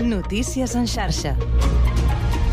Notícies en xarxa.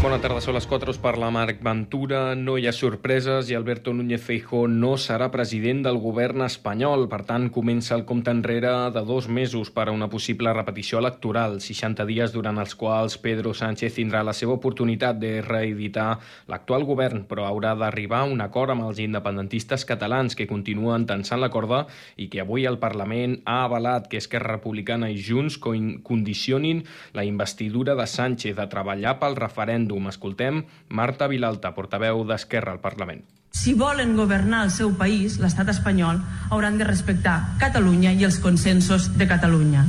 Bona tarda, són les 4, us parla Marc Ventura. No hi ha sorpreses i Alberto Núñez Feijó no serà president del govern espanyol. Per tant, comença el compte enrere de dos mesos per a una possible repetició electoral, 60 dies durant els quals Pedro Sánchez tindrà la seva oportunitat de reeditar l'actual govern, però haurà d'arribar a un acord amb els independentistes catalans que continuen tensant la corda i que avui el Parlament ha avalat que Esquerra Republicana i Junts condicionin la investidura de Sánchez a treballar pel referèndum referèndum. Escoltem Marta Vilalta, portaveu d'Esquerra al Parlament. Si volen governar el seu país, l'estat espanyol, hauran de respectar Catalunya i els consensos de Catalunya.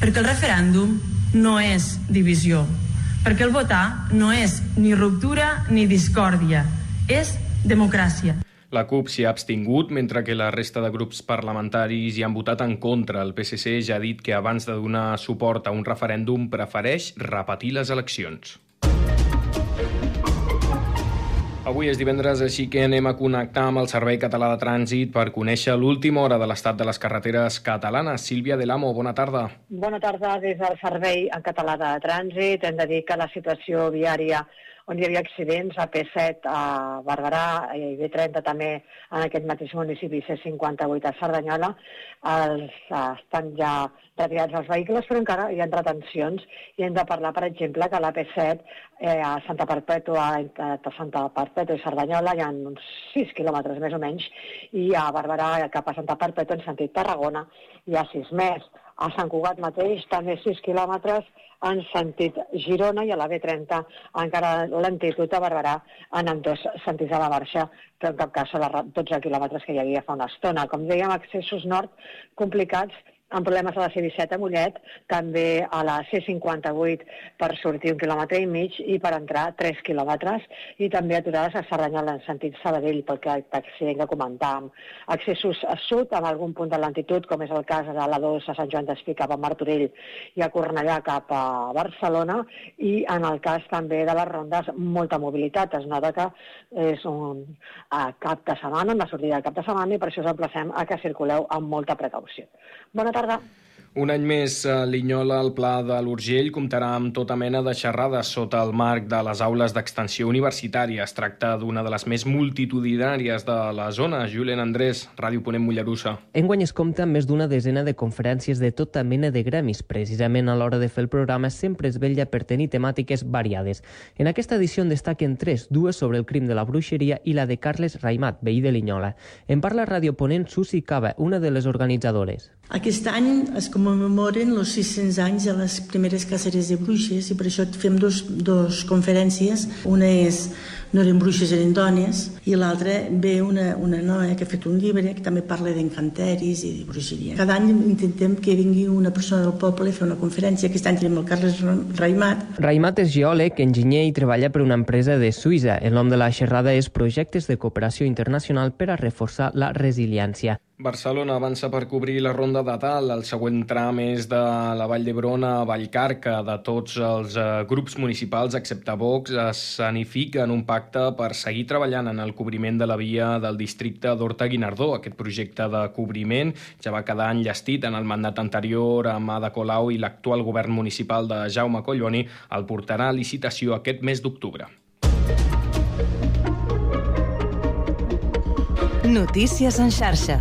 Perquè el referèndum no és divisió. Perquè el votar no és ni ruptura ni discòrdia. És democràcia. La CUP s'hi ha abstingut, mentre que la resta de grups parlamentaris hi han votat en contra. El PSC ja ha dit que abans de donar suport a un referèndum prefereix repetir les eleccions. Avui és divendres, així que anem a connectar amb el Servei Català de Trànsit per conèixer l'última hora de l'estat de les carreteres catalanes. Sílvia Delamo, bona tarda. Bona tarda des del Servei Català de Trànsit. Hem de dir que la situació viària on hi havia accidents a P7 a Barberà i B30 també en aquest mateix municipi C58 a Cerdanyola. Els, estan ja retirats els vehicles però encara hi ha retencions. I hem de parlar per exemple que a la P7 eh, a Santa Perpètua entre Santa Perpètua i Cerdanyola hi ha uns 6 quilòmetres més o menys i a Barberà cap a Santa Perpètua en sentit Tarragona hi ha 6 més. A Sant Cugat mateix, també 6 quilòmetres en sentit Girona i a la B30 encara lentitud a Barberà en ambdós sentits a la marxa, però en cap cas a les 12 quilòmetres que hi havia fa una estona. Com dèiem, accessos nord complicats amb problemes a la C-17 a Mollet, també a la C-58 per sortir un quilòmetre i mig i per entrar 3 quilòmetres, i també aturades a Cerdanyola en sentit Sabadell, pel que accident que comentàvem. Accessos a sud, amb algun punt de lentitud, com és el cas de la 2 a Sant Joan d'Espí cap a Martorell i a Cornellà cap a Barcelona, i en el cas també de les rondes, molta mobilitat. Es nota que és un cap de setmana, una sortida de cap de setmana, i per això us emplacem a que circuleu amb molta precaució. Bona tarda tarda. Un any més, eh, Linyola, el Pla de l'Urgell, comptarà amb tota mena de xerrades sota el marc de les aules d'extensió universitària. Es tracta d'una de les més multitudinàries de la zona. Julen Andrés, Ràdio Ponent Mollerussa. Enguany es compta amb més d'una desena de conferències de tota mena de gremis. Precisament a l'hora de fer el programa sempre es vetlla per tenir temàtiques variades. En aquesta edició en destaquen tres, dues sobre el crim de la bruixeria i la de Carles Raimat, veí de Linyola. En parla Ràdio Ponent Susi Cava, una de les organitzadores. Aquest any es commemoren els 600 anys de les primeres càceres de bruixes i per això fem dos, dos conferències. Una és no eren bruixes, eren dones, i l'altra ve una, una noia que ha fet un llibre que també parla d'encanteris i de bruixeria. Cada any intentem que vingui una persona del poble a fer una conferència. Aquest any tenim el Carles Raimat. Raimat és geòleg, enginyer i treballa per una empresa de Suïssa. El nom de la xerrada és Projectes de Cooperació Internacional per a reforçar la resiliència. Barcelona avança per cobrir la ronda de tal. El següent tram és de la Vall d'Hebron a Vallcarca. De tots els eh, grups municipals, excepte Vox, es sanifica en un pacte per seguir treballant en el cobriment de la via del districte d'Horta-Guinardó. Aquest projecte de cobriment ja va quedar enllestit en el mandat anterior amb Ada Colau i l'actual govern municipal de Jaume Colloni el portarà a licitació aquest mes d'octubre. Notícies en xarxa.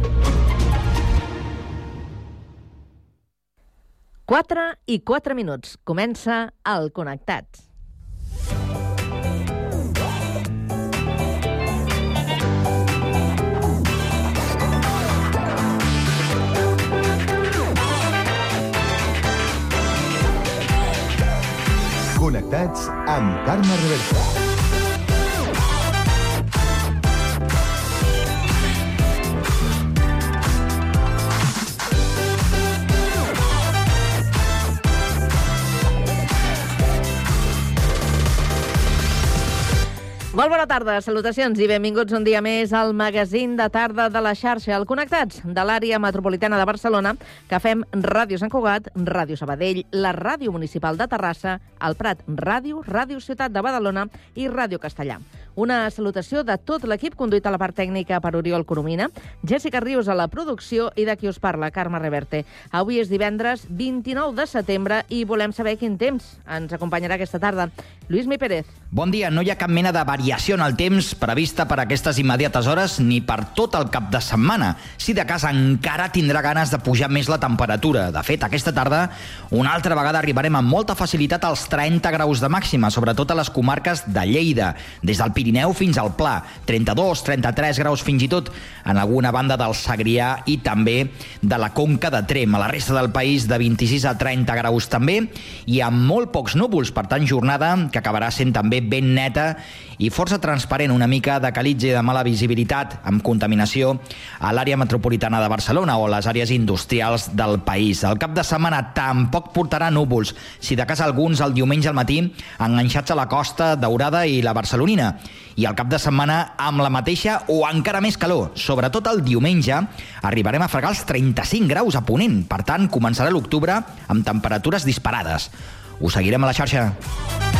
4 i 4 minuts. Comença el Connectats. Connectats amb Carme Reversa. Molt bona tarda, salutacions i benvinguts un dia més al magazín de tarda de la xarxa, al Connectats, de l'àrea metropolitana de Barcelona, que fem Ràdio Sant Cugat, Ràdio Sabadell, la Ràdio Municipal de Terrassa, el Prat Ràdio, Ràdio Ciutat de Badalona i Ràdio Castellà. Una salutació de tot l'equip conduït a la part tècnica per Oriol Coromina, Jessica Rius a la producció i de qui us parla, Carme Reverte. Avui és divendres 29 de setembre i volem saber quin temps ens acompanyarà aquesta tarda. Lluís Mi Pérez. Bon dia, no hi ha cap mena de variació en el temps prevista per aquestes immediates hores ni per tot el cap de setmana. Si de cas encara tindrà ganes de pujar més la temperatura. De fet, aquesta tarda una altra vegada arribarem amb molta facilitat als 30 graus de màxima, sobretot a les comarques de Lleida, des del fins al Pla, 32, 33 graus fins i tot en alguna banda del Segrià i també de la Conca de Trem. A la resta del país de 26 a 30 graus també i amb molt pocs núvols, per tant jornada que acabarà sent també ben neta i força transparent, una mica de calitge de mala visibilitat amb contaminació a l'àrea metropolitana de Barcelona o a les àrees industrials del país. El cap de setmana tampoc portarà núvols, si de cas alguns el diumenge al matí enganxats a la costa daurada i la barcelonina. I el cap de setmana amb la mateixa o encara més calor. Sobretot el diumenge arribarem a fregar els 35 graus a Ponent. Per tant, començarà l'octubre amb temperatures disparades. Us seguirem a la xarxa.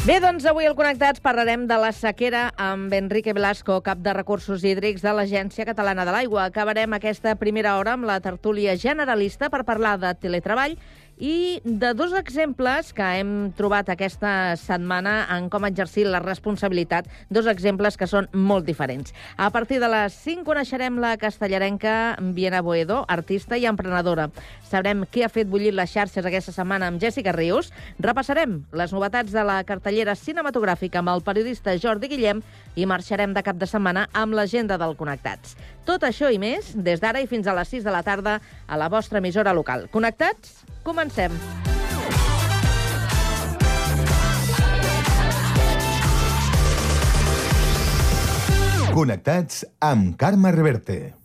Bé, doncs avui al Connectats parlarem de la sequera amb Enrique Velasco, cap de Recursos Hídrics de l'Agència Catalana de l'Aigua. Acabarem aquesta primera hora amb la tertúlia generalista per parlar de teletreball i de dos exemples que hem trobat aquesta setmana en com exercir la responsabilitat, dos exemples que són molt diferents. A partir de les 5 coneixerem la castellarenca Viena Boedo, artista i emprenedora. Sabrem què ha fet bullir les xarxes aquesta setmana amb Jessica Rius. Repassarem les novetats de la cartellera cinematogràfica amb el periodista Jordi Guillem i marxarem de cap de setmana amb l'agenda del Connectats. Tot això i més, des d'ara i fins a les 6 de la tarda a la vostra emissora local. Connectats? Comencem. Connectats amb Carme Reverte.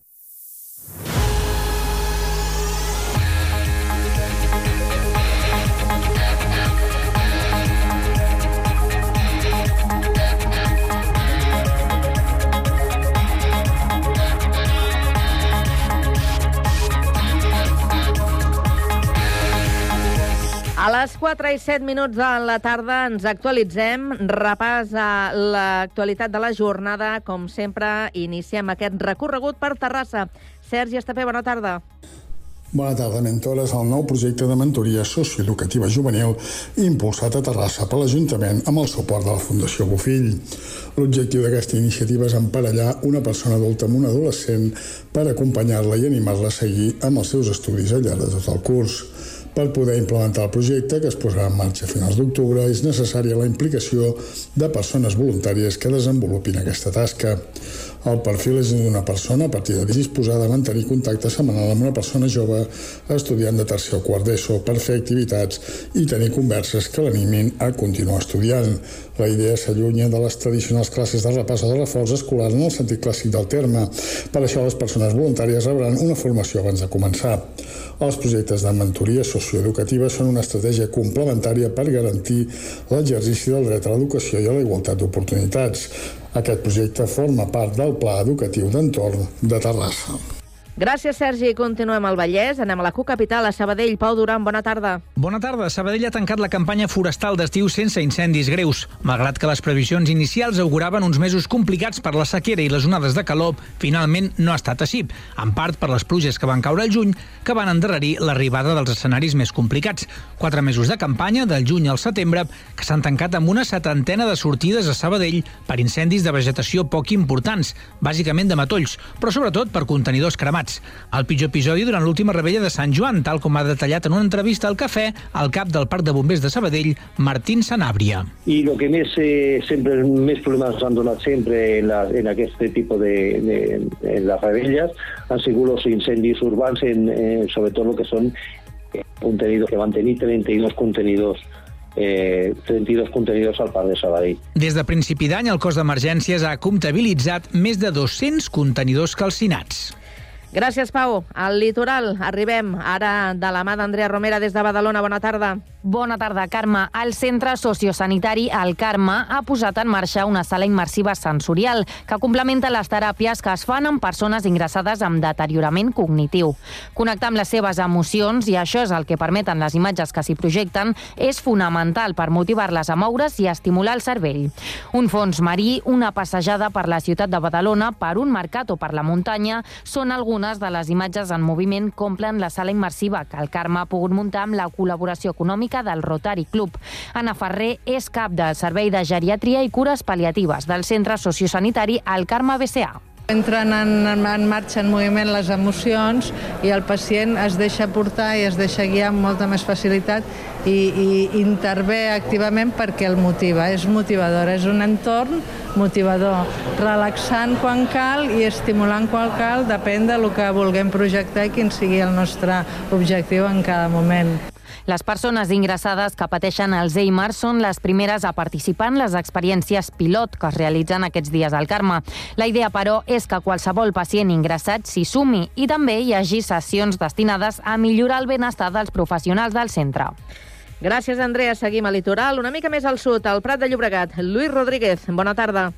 A les 4 i 7 minuts de la tarda ens actualitzem. Repàs a l'actualitat de la jornada. Com sempre, iniciem aquest recorregut per Terrassa. Sergi Estapé, bona tarda. Bona tarda, Mentores, el nou projecte de mentoria socioeducativa juvenil impulsat a Terrassa per l'Ajuntament amb el suport de la Fundació Bofill. L'objectiu d'aquesta iniciativa és emparellar una persona adulta amb un adolescent per acompanyar-la i animar-la a seguir amb els seus estudis al llarg de tot el curs. Per poder implementar el projecte, que es posarà en marxa a finals d'octubre, és necessària la implicació de persones voluntàries que desenvolupin aquesta tasca. El perfil és d'una persona a partir de disposada a mantenir contacte setmanal amb una persona jove estudiant de tercer o quart d'ESO per fer activitats i tenir converses que l'animin a continuar estudiant. La idea s'allunya de les tradicionals classes de repàs o de reforç escolar en el sentit clàssic del terme. Per això les persones voluntàries rebran una formació abans de començar. Els projectes de mentoria socioeducativa són una estratègia complementària per garantir l'exercici del dret a l'educació i a la igualtat d'oportunitats. Aquest projecte forma part del Pla Educatiu d'Entorn de Terrassa. Gràcies, Sergi. Continuem al Vallès. Anem a la Q-Capital, a Sabadell. Pau Duran, bona tarda. Bona tarda. Sabadell ha tancat la campanya forestal d'estiu sense incendis greus. Malgrat que les previsions inicials auguraven uns mesos complicats per la sequera i les onades de calor, finalment no ha estat així, en part per les pluges que van caure al juny, que van endarrerir l'arribada dels escenaris més complicats. Quatre mesos de campanya, del juny al setembre, que s'han tancat amb una setantena de sortides a Sabadell per incendis de vegetació poc importants, bàsicament de matolls, però sobretot per contenidors cremats cremats. El pitjor episodi durant l'última rebella de Sant Joan, tal com ha detallat en una entrevista al Cafè el cap del Parc de Bombers de Sabadell, Martín Sanàbria. I el que més, eh, sempre, més problemes han donat sempre en, la, en aquest tipus de, de, de les rebelles han sigut els incendis urbans, en, eh, sobretot el que són contenidors, que van tenir 32 contenidors eh, 32 contenidors al parc de Sabadell. Des de principi d'any, el cos d'emergències ha comptabilitzat més de 200 contenidors calcinats. Gràcies, Pau. Al litoral arribem ara de la mà d'Andrea Romera des de Badalona. Bona tarda. Bona tarda, Carme. El Centre Sociosanitari El Carme ha posat en marxa una sala immersiva sensorial que complementa les teràpies que es fan amb persones ingressades amb deteriorament cognitiu. Connectar amb les seves emocions, i això és el que permeten les imatges que s'hi projecten, és fonamental per motivar-les a moure's i estimular el cervell. Un fons marí, una passejada per la ciutat de Badalona, per un mercat o per la muntanya, són algunes de les imatges en moviment que omplen la sala immersiva que el Carme ha pogut muntar amb la col·laboració econòmica del Rotary Club. Anna Ferrer és cap del Servei de Geriatria i Cures Paliatives del Centre Sociosanitari El Carme BCA. Entren en, en marxa, en moviment les emocions i el pacient es deixa portar i es deixa guiar amb molta més facilitat i, i intervé activament perquè el motiva. És motivador, és un entorn motivador, relaxant quan cal i estimulant quan cal, depèn del que vulguem projectar i quin sigui el nostre objectiu en cada moment. Les persones ingressades que pateixen Alzheimer són les primeres a participar en les experiències pilot que es realitzen aquests dies al Carme. La idea, però, és que qualsevol pacient ingressat s'hi sumi i també hi hagi sessions destinades a millorar el benestar dels professionals del centre. Gràcies, Andrea. Seguim a Litoral, una mica més al sud, al Prat de Llobregat. Lluís Rodríguez, bona tarda.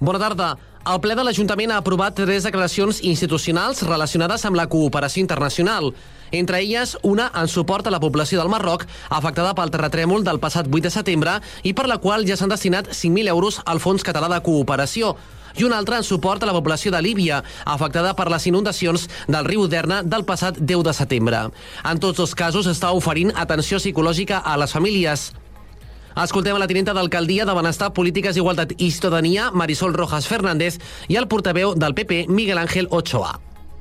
Bona tarda. El ple de l'Ajuntament ha aprovat tres declaracions institucionals relacionades amb la cooperació internacional. Entre elles, una en suport a la població del Marroc afectada pel terratrèmol del passat 8 de setembre i per la qual ja s'han destinat 5.000 euros al Fons Català de Cooperació i una altra en suport a la població de Líbia, afectada per les inundacions del riu Derna del passat 10 de setembre. En tots dos casos està oferint atenció psicològica a les famílies. Escoltem a la tinenta d'alcaldia de Benestar, Polítiques, Igualtat i Ciutadania, Marisol Rojas Fernández, i el portaveu del PP, Miguel Ángel Ochoa.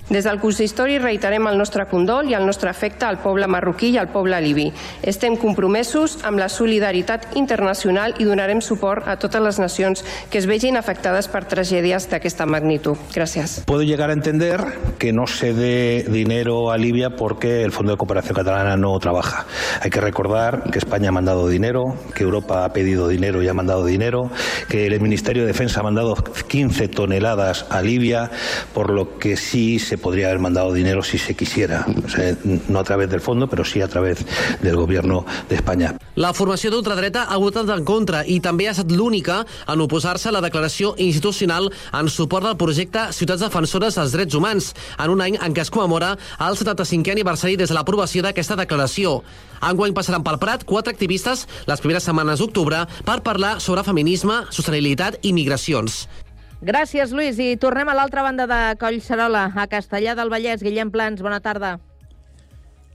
Des del consistori reiterem el nostre condol i el nostre afecte al poble marroquí i al poble libi. Estem compromesos amb la solidaritat internacional i donarem suport a totes les nacions que es vegin afectades per tragèdies d'aquesta magnitud. Gràcies. Puedo llegar a entender que no se dé dinero a Libia porque el Fondo de Cooperación Catalana no trabaja. Hay que recordar que España ha mandado dinero, que Europa ha pedido dinero y ha mandado dinero, que el Ministerio de Defensa ha mandado 15 toneladas a Libia, por lo que sí se podría haber mandado dinero si se quisiera, o sea, no a través del fondo, pero sí a través del gobierno de España. La formació d'ultradreta ha votat en contra i també ha estat l'única en oposar-se a la declaració institucional en suport del projecte Ciutats Defensores dels Drets Humans, en un any en què es commemora el 75è aniversari des de l'aprovació d'aquesta declaració. Enguany passaran pel Prat quatre activistes les primeres setmanes d'octubre per parlar sobre feminisme, sostenibilitat i migracions. Gràcies, Lluís. I tornem a l'altra banda de Collserola, a Castellà del Vallès. Guillem Plans, bona tarda.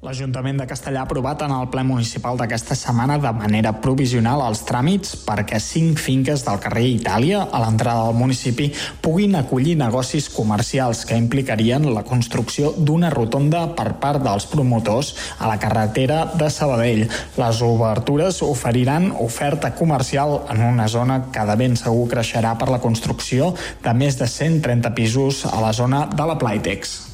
L'Ajuntament de Castellà ha aprovat en el ple municipal d'aquesta setmana de manera provisional els tràmits perquè cinc finques del carrer Itàlia, a l'entrada del municipi, puguin acollir negocis comercials que implicarien la construcció d'una rotonda per part dels promotors a la carretera de Sabadell. Les obertures oferiran oferta comercial en una zona que de ben segur creixerà per la construcció de més de 130 pisos a la zona de la Plaitex.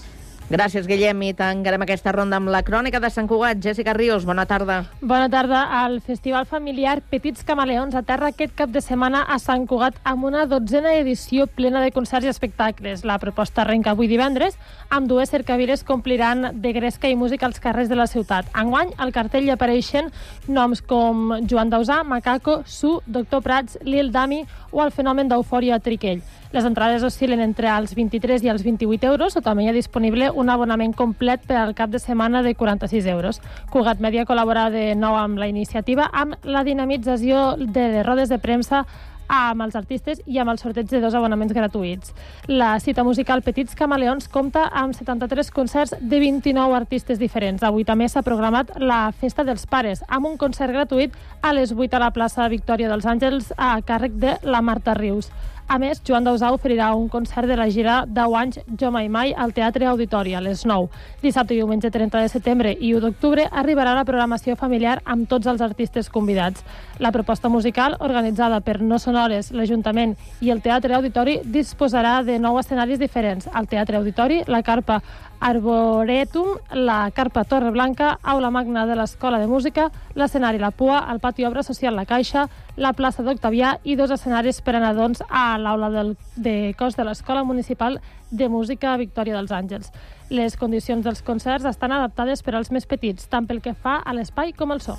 Gràcies, Guillem, i tancarem aquesta ronda amb la crònica de Sant Cugat. Jessica Ríos, bona tarda. Bona tarda. El Festival Familiar Petits Camaleons aterra aquest cap de setmana a Sant Cugat amb una dotzena edició plena de concerts i espectacles. La proposta arrenca avui divendres, amb dues cercaviles que ompliran de gresca i música als carrers de la ciutat. Enguany, al cartell hi apareixen noms com Joan Dausà, Macaco, Su, Doctor Prats, Lil Dami o el fenomen d'eufòria Triquell. Les entrades oscil·len entre els 23 i els 28 euros o també hi ha disponible un abonament complet per al cap de setmana de 46 euros. Cugat Media col·labora de nou amb la iniciativa amb la dinamització de, de rodes de premsa amb els artistes i amb el sorteig de dos abonaments gratuïts. La cita musical Petits Camaleons compta amb 73 concerts de 29 artistes diferents. Avui també s'ha programat la Festa dels Pares, amb un concert gratuït a les 8 a la plaça Victòria dels Àngels a càrrec de la Marta Rius. A més, Joan Dausà oferirà un concert de la gira 10 anys Jo Mai Mai al Teatre Auditori a les 9. Dissabte i diumenge 30 de setembre i 1 d'octubre arribarà la programació familiar amb tots els artistes convidats. La proposta musical, organitzada per No Sonores, l'Ajuntament i el Teatre Auditori, disposarà de nou escenaris diferents. Al Teatre Auditori, la carpa Arboretum, la Carpa Torre Blanca, Aula Magna de l'Escola de Música, l'escenari La Pua, el pati Obra Social La Caixa, la plaça d'Octavià i dos escenaris per a nadons a l'aula de cos de l'Escola Municipal de Música Victòria dels Àngels. Les condicions dels concerts estan adaptades per als més petits, tant pel que fa a l'espai com al so.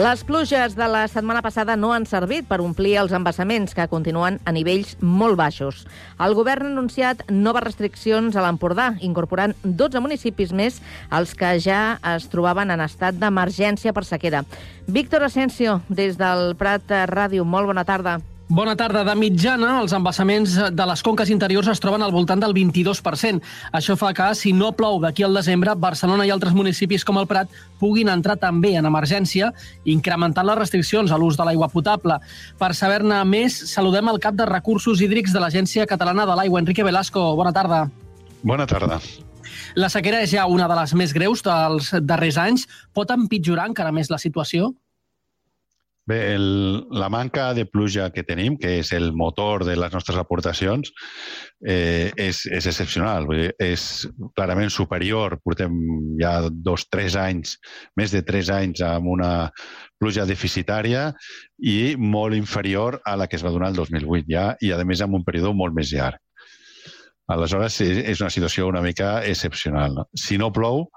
Les pluges de la setmana passada no han servit per omplir els embassaments, que continuen a nivells molt baixos. El govern ha anunciat noves restriccions a l'Empordà, incorporant 12 municipis més als que ja es trobaven en estat d'emergència per sequera. Víctor Asensio, des del Prat Ràdio, molt bona tarda. Bona tarda. De mitjana, els embassaments de les conques interiors es troben al voltant del 22%. Això fa que, si no plou d'aquí al desembre, Barcelona i altres municipis com el Prat puguin entrar també en emergència, incrementant les restriccions a l'ús de l'aigua potable. Per saber-ne més, saludem el cap de Recursos Hídrics de l'Agència Catalana de l'Aigua, Enrique Velasco. Bona tarda. Bona tarda. La sequera és ja una de les més greus dels darrers anys. Pot empitjorar encara més la situació? Bé, el, la manca de pluja que tenim, que és el motor de les nostres aportacions, eh, és, és excepcional. Vull dir, és clarament superior. Portem ja dos, tres anys, més de tres anys amb una pluja deficitària i molt inferior a la que es va donar el 2008 ja, i a més amb un període molt més llarg. Aleshores, és una situació una mica excepcional. No? Si no plou,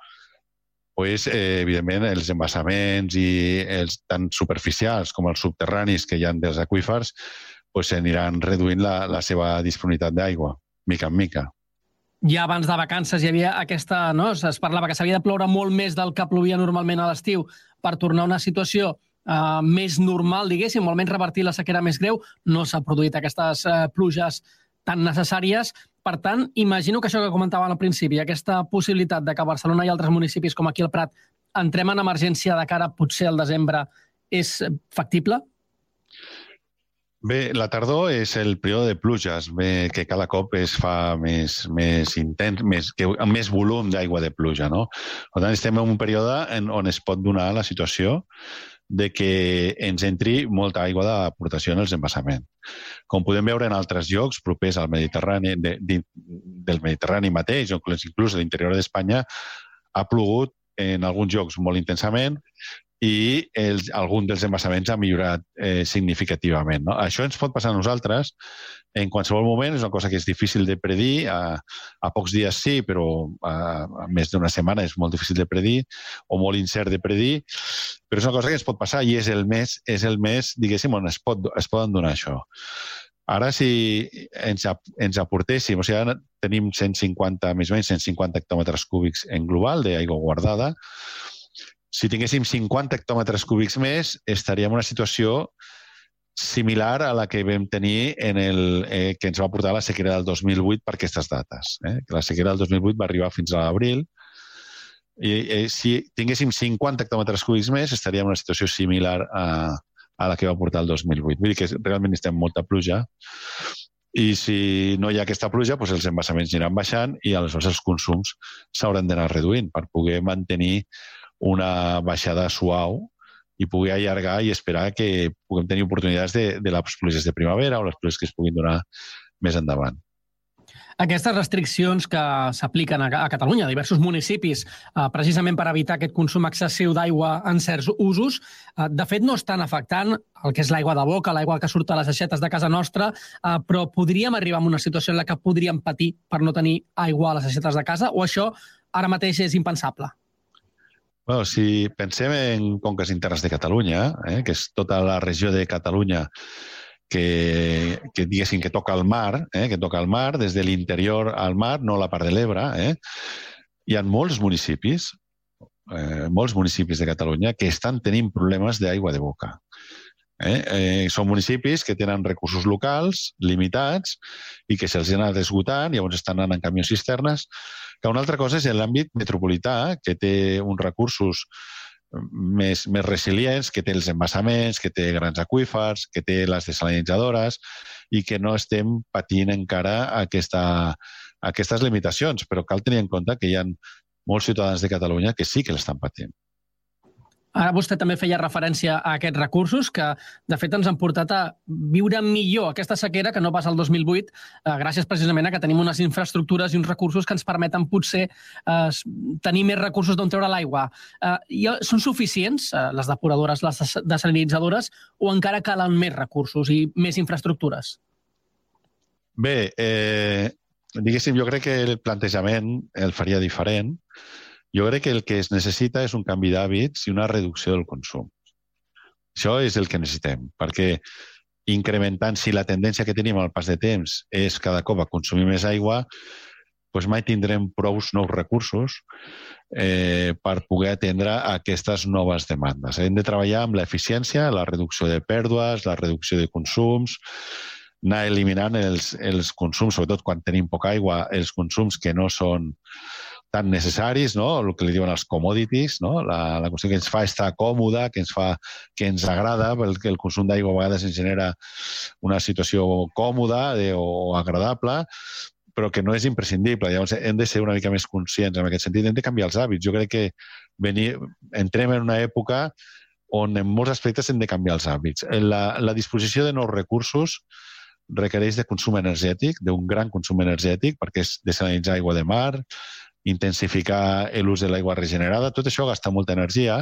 pues, eh, evidentment, els embassaments i els tant superficials com els subterranis que hi ha dels aquífers pues, aniran reduint la, la seva disponibilitat d'aigua, mica en mica. Ja abans de vacances hi havia aquesta... No? Es parlava que s'havia de ploure molt més del que plovia normalment a l'estiu per tornar a una situació uh, més normal, diguéssim, almenys revertir la sequera més greu. No s'ha produït aquestes uh, pluges tan necessàries. Per tant, imagino que això que comentava al principi, aquesta possibilitat de que Barcelona i altres municipis com aquí al Prat entrem en emergència de cara potser al desembre, és factible? Bé, la tardor és el període de pluges, bé, que cada cop es fa més, més intens, més, que, amb més volum d'aigua de pluja. No? Per tant, estem en un període en, on es pot donar la situació de que ens entri molta aigua d'aportació en els embassaments. Com podem veure en altres llocs propers al Mediterrani, de, de, del Mediterrani mateix, o inclús a l'interior d'Espanya, ha plogut en alguns llocs molt intensament i els, algun dels embassaments ha millorat eh, significativament. No? Això ens pot passar a nosaltres en qualsevol moment, és una cosa que és difícil de predir, a, a pocs dies sí, però a, a més d'una setmana és molt difícil de predir o molt incert de predir, però és una cosa que ens pot passar i és el mes, és el mes diguéssim, on es, pot, es poden donar això. Ara, si ens, ens aportéssim, o sigui, ara tenim 150, més o menys 150 hectòmetres cúbics en global d'aigua guardada, si tinguéssim 50 hectòmetres cúbics més, estaríem en una situació similar a la que vam tenir en el, eh, que ens va portar la sequera del 2008 per aquestes dates. Eh? Que la sequera del 2008 va arribar fins a l'abril i eh, si tinguéssim 50 hectòmetres cúbics més, estaríem en una situació similar a, a la que va portar el 2008. Vull dir que realment estem molta pluja i si no hi ha aquesta pluja, doncs els embassaments aniran baixant i aleshores els consums s'hauran d'anar reduint per poder mantenir una baixada suau i pugui allargar i esperar que puguem tenir oportunitats de, de les pluges de primavera o les pluges que es puguin donar més endavant. Aquestes restriccions que s'apliquen a, Catalunya, a diversos municipis, eh, precisament per evitar aquest consum excessiu d'aigua en certs usos, eh, de fet no estan afectant el que és l'aigua de boca, l'aigua que surt a les aixetes de casa nostra, eh, però podríem arribar a una situació en la que podríem patir per no tenir aigua a les aixetes de casa, o això ara mateix és impensable? Bueno, si pensem en conques internes de Catalunya, eh, que és tota la regió de Catalunya que, que diguéssim que toca el mar, eh, que toca el mar, des de l'interior al mar, no la part de l'Ebre, eh, hi ha molts municipis, eh, molts municipis de Catalunya que estan tenint problemes d'aigua de boca. Eh? Eh, són municipis que tenen recursos locals limitats i que se'ls han anat esgotant, llavors estan anant en camions cisternes, que una altra cosa és l'àmbit metropolità, que té uns recursos més, més resilients, que té els embassaments, que té grans aquífers, que té les desalinitzadores i que no estem patint encara aquesta, aquestes limitacions, però cal tenir en compte que hi ha molts ciutadans de Catalunya que sí que l'estan patint. Ara vostè també feia referència a aquests recursos que, de fet, ens han portat a viure millor aquesta sequera que no pas al 2008, eh, gràcies precisament a que tenim unes infraestructures i uns recursos que ens permeten potser eh, tenir més recursos d'on treure l'aigua. Eh, i són suficients, eh, les depuradores, les desalinitzadores, o encara calen més recursos i més infraestructures? Bé, eh, diguéssim, jo crec que el plantejament el faria diferent jo crec que el que es necessita és un canvi d'hàbits i una reducció del consum. Això és el que necessitem, perquè incrementant, si la tendència que tenim al pas de temps és cada cop a consumir més aigua, doncs mai tindrem prou nous recursos eh, per poder atendre aquestes noves demandes. Hem de treballar amb l'eficiència, la reducció de pèrdues, la reducció de consums, anar eliminant els, els consums, sobretot quan tenim poca aigua, els consums que no són tan necessaris, no? el que li diuen els commodities, no? la, la qüestió que ens fa estar còmode, que ens fa que ens agrada, perquè el consum d'aigua a vegades ens genera una situació còmoda de, o agradable, però que no és imprescindible. Llavors hem de ser una mica més conscients en aquest sentit, hem de canviar els hàbits. Jo crec que venir, entrem en una època on en molts aspectes hem de canviar els hàbits. La, la disposició de nous recursos requereix de consum energètic, d'un gran consum energètic, perquè és desalinitzar aigua de mar, intensificar l'ús de l'aigua regenerada, tot això gasta molta energia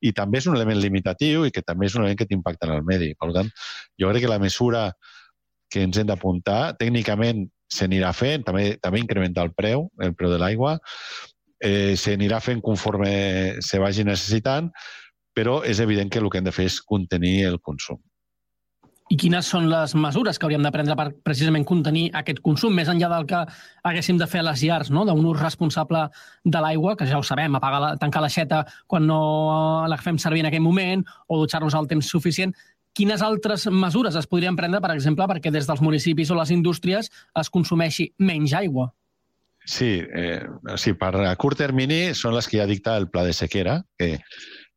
i també és un element limitatiu i que també és un element que t'impacta en el medi. Per tant, jo crec que la mesura que ens hem d'apuntar, tècnicament s'anirà fent, també, també incrementar el preu, el preu de l'aigua, eh, s'anirà fent conforme se vagi necessitant, però és evident que el que hem de fer és contenir el consum. I quines són les mesures que hauríem de prendre per precisament contenir aquest consum, més enllà del que haguéssim de fer a les llars, no? d'un ús responsable de l'aigua, que ja ho sabem, apagar la, tancar l'aixeta quan no la fem servir en aquell moment o dutxar-nos al temps suficient. Quines altres mesures es podrien prendre, per exemple, perquè des dels municipis o les indústries es consumeixi menys aigua? Sí, eh, sí, per a curt termini són les que ja dicta el pla de sequera, que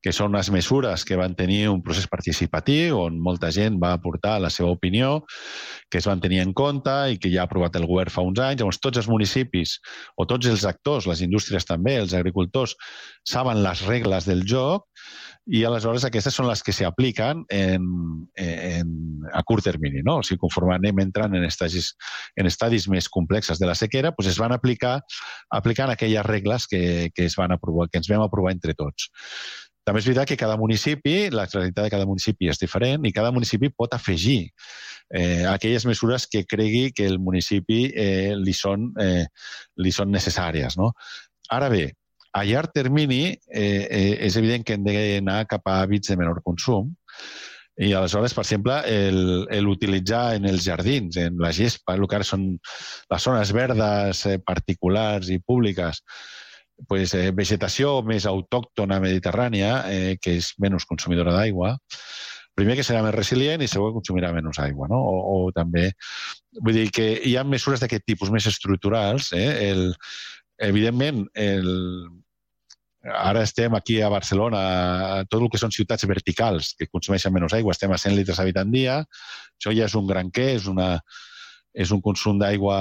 que són unes mesures que van tenir un procés participatiu on molta gent va aportar la seva opinió, que es van tenir en compte i que ja ha aprovat el govern fa uns anys. Llavors, tots els municipis o tots els actors, les indústries també, els agricultors, saben les regles del joc i aleshores aquestes són les que s'apliquen en, en, a curt termini. No? O sigui, conforme anem entrant en estadis, en estadis més complexes de la sequera, doncs es van aplicar aplicant aquelles regles que, que, es van aprovar, que ens vam aprovar entre tots. També és veritat que cada municipi, la realitat de cada municipi és diferent i cada municipi pot afegir eh, aquelles mesures que cregui que el municipi eh, li, són, eh, li són necessàries. No? Ara bé, a llarg termini eh, eh, és evident que hem d'anar cap a hàbits de menor consum i aleshores, per exemple, l'utilitzar en els jardins, en la gespa, el que ara són les zones verdes eh, particulars i públiques, pues, eh, vegetació més autòctona mediterrània, eh, que és menys consumidora d'aigua, primer que serà més resilient i segur que consumirà menys aigua. No? O, o també, vull dir que hi ha mesures d'aquest tipus més estructurals. Eh? El, evidentment, el, ara estem aquí a Barcelona, tot el que són ciutats verticals que consumeixen menys aigua, estem a 100 litres habitant dia, això ja és un gran què, és, una, és un consum d'aigua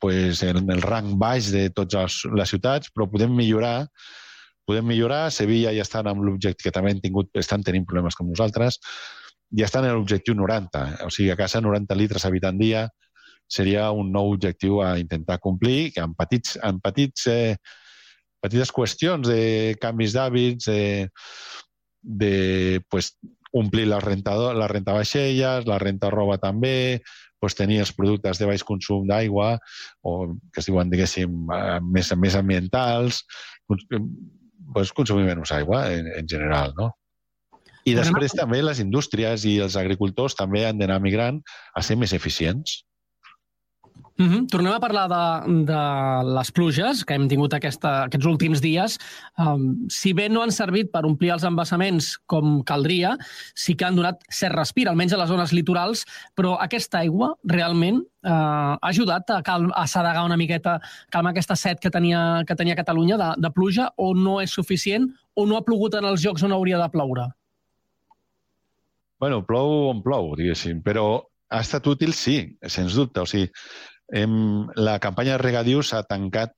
pues, en el rang baix de totes les ciutats, però podem millorar podem millorar. Sevilla ja estan amb l'objectiu, que també han tingut, estan tenint problemes com nosaltres, ja estan en l'objectiu 90. O sigui, a casa 90 litres habitant dia seria un nou objectiu a intentar complir, que amb, petits, amb petits, eh, petites qüestions de canvis d'hàbits, de, de pues, omplir la renta, la renta vaixelles, la renta roba també, pues, tenir els productes de baix consum d'aigua, o que es diuen, diguéssim, eh, més, més ambientals, pues, consumir menys aigua en, en general, no? I després també les indústries i els agricultors també han d'anar migrant a ser més eficients. Mm -hmm. Tornem a parlar de, de les pluges que hem tingut aquesta, aquests últims dies. Um, si bé no han servit per omplir els embassaments com caldria, sí que han donat cert respir, almenys a les zones litorals, però aquesta aigua realment uh, ha ajudat a, cal, a sedegar una miqueta, calmar aquesta set que tenia, que tenia Catalunya de, de pluja, o no és suficient, o no ha plogut en els llocs on hauria de ploure? Bueno, plou on plou, diguéssim, però ha estat útil, sí, sens dubte. O sigui, hem, la campanya de regadius s'ha tancat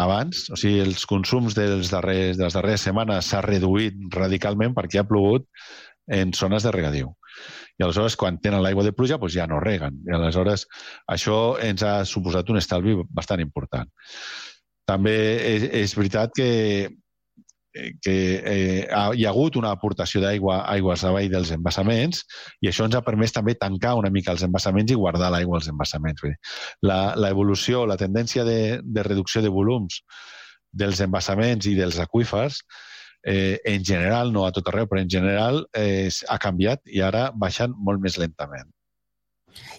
abans, o sigui, els consums dels darrers, de les darreres setmanes s'ha reduït radicalment perquè ha plogut en zones de regadiu. I aleshores, quan tenen l'aigua de pluja, doncs ja no reguen. I aleshores, això ens ha suposat un estalvi bastant important. També és, és veritat que que eh, hi ha hagut una aportació d'aigua aigües avall dels embassaments i això ens ha permès també tancar una mica els embassaments i guardar l'aigua als embassaments. L'evolució, la, la tendència de, de reducció de volums dels embassaments i dels aquífers eh, en general, no a tot arreu, però en general eh, ha canviat i ara baixen molt més lentament.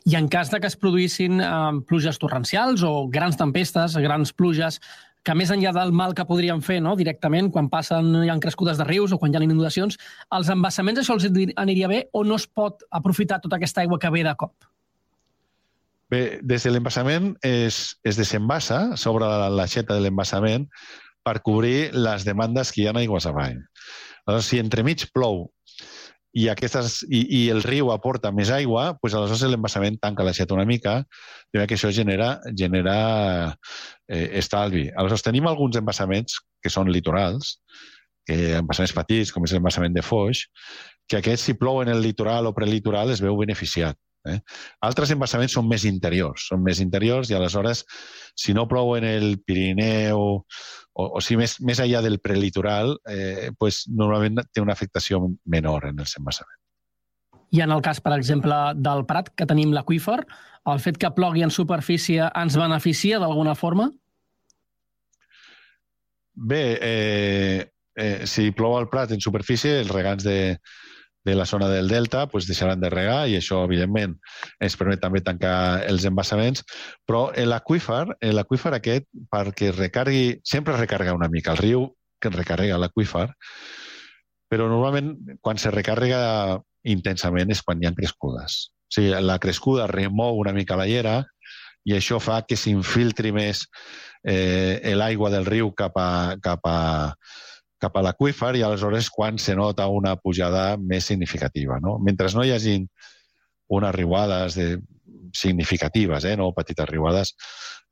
I en cas de que es produïssin eh, pluges torrencials o grans tempestes, grans pluges, que més enllà del mal que podrien fer no, directament quan passen, hi ha crescudes de rius o quan hi ha inundacions, els embassaments això els aniria bé o no es pot aprofitar tota aquesta aigua que ve de cop? Bé, des de l'embassament es, es desembassa sobre l'aixeta de l'embassament per cobrir les demandes que hi ha aigües avall. Aleshores, si entremig plou i, aquestes, i, i el riu aporta més aigua, doncs aleshores l'embassament tanca l'aixeta una mica, i que això genera, genera eh, estalvi. Aleshores, tenim alguns embassaments que són litorals, que embassaments petits, com és l'embassament de Foix, que aquests, si plou en el litoral o prelitoral, es veu beneficiat. Eh? Altres embassaments són més interiors, són més interiors i aleshores, si no plou en el Pirineu o, o si més, més enllà del prelitoral, eh, pues, normalment té una afectació menor en els embassaments. I en el cas, per exemple, del Prat, que tenim l'aqüífer, el fet que plogui en superfície ens beneficia d'alguna forma? Bé, eh, eh, si plou al Prat en superfície, els regants de, de la zona del delta pues, deixaran de regar i això, evidentment, ens permet també tancar els embassaments, però l'aquífer, l'aquífer aquest, perquè recargui, sempre recarga una mica el riu, que recarrega l'aquífer, però normalment quan se recarrega intensament és quan hi ha crescudes. O sigui, la crescuda remou una mica la llera i això fa que s'infiltri més eh, l'aigua del riu cap a, cap a, cap a l'aquífer i aleshores quan se nota una pujada més significativa. No? Mentre no hi hagi unes riuades de, significatives, eh? no petites riuades,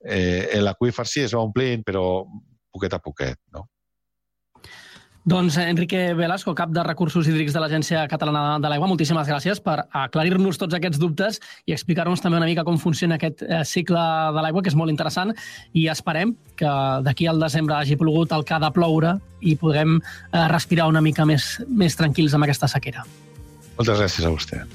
eh, l'aquífer sí es va omplint, però poquet a poquet. No? Doncs Enrique Velasco, cap de Recursos Hídrics de l'Agència Catalana de l'Aigua, moltíssimes gràcies per aclarir-nos tots aquests dubtes i explicar-nos també una mica com funciona aquest eh, cicle de l'aigua, que és molt interessant, i esperem que d'aquí al desembre hagi plogut el que ha de ploure i podrem eh, respirar una mica més, més tranquils amb aquesta sequera. Moltes gràcies a vostè.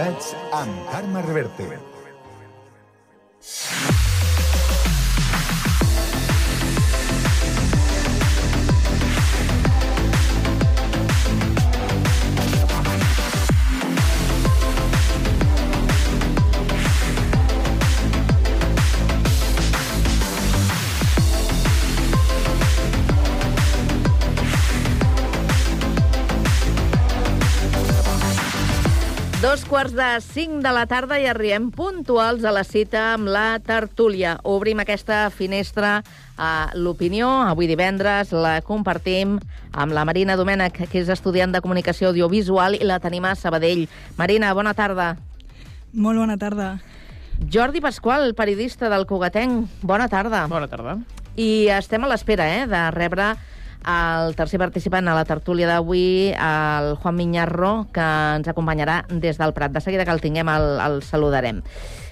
Connectats amb Carme Reverte. Dos quarts de cinc de la tarda i arribem puntuals a la cita amb la tertúlia. Obrim aquesta finestra a l'opinió. Avui divendres la compartim amb la Marina Domènech, que és estudiant de comunicació audiovisual, i la tenim a Sabadell. Marina, bona tarda. Molt bona tarda. Jordi Pasqual, periodista del Cugatenc. Bona tarda. Bona tarda. I estem a l'espera eh, de rebre el tercer participant a la tertúlia d'avui, el Juan Miñarro, que ens acompanyarà des del Prat. De seguida que el tinguem el, el saludarem.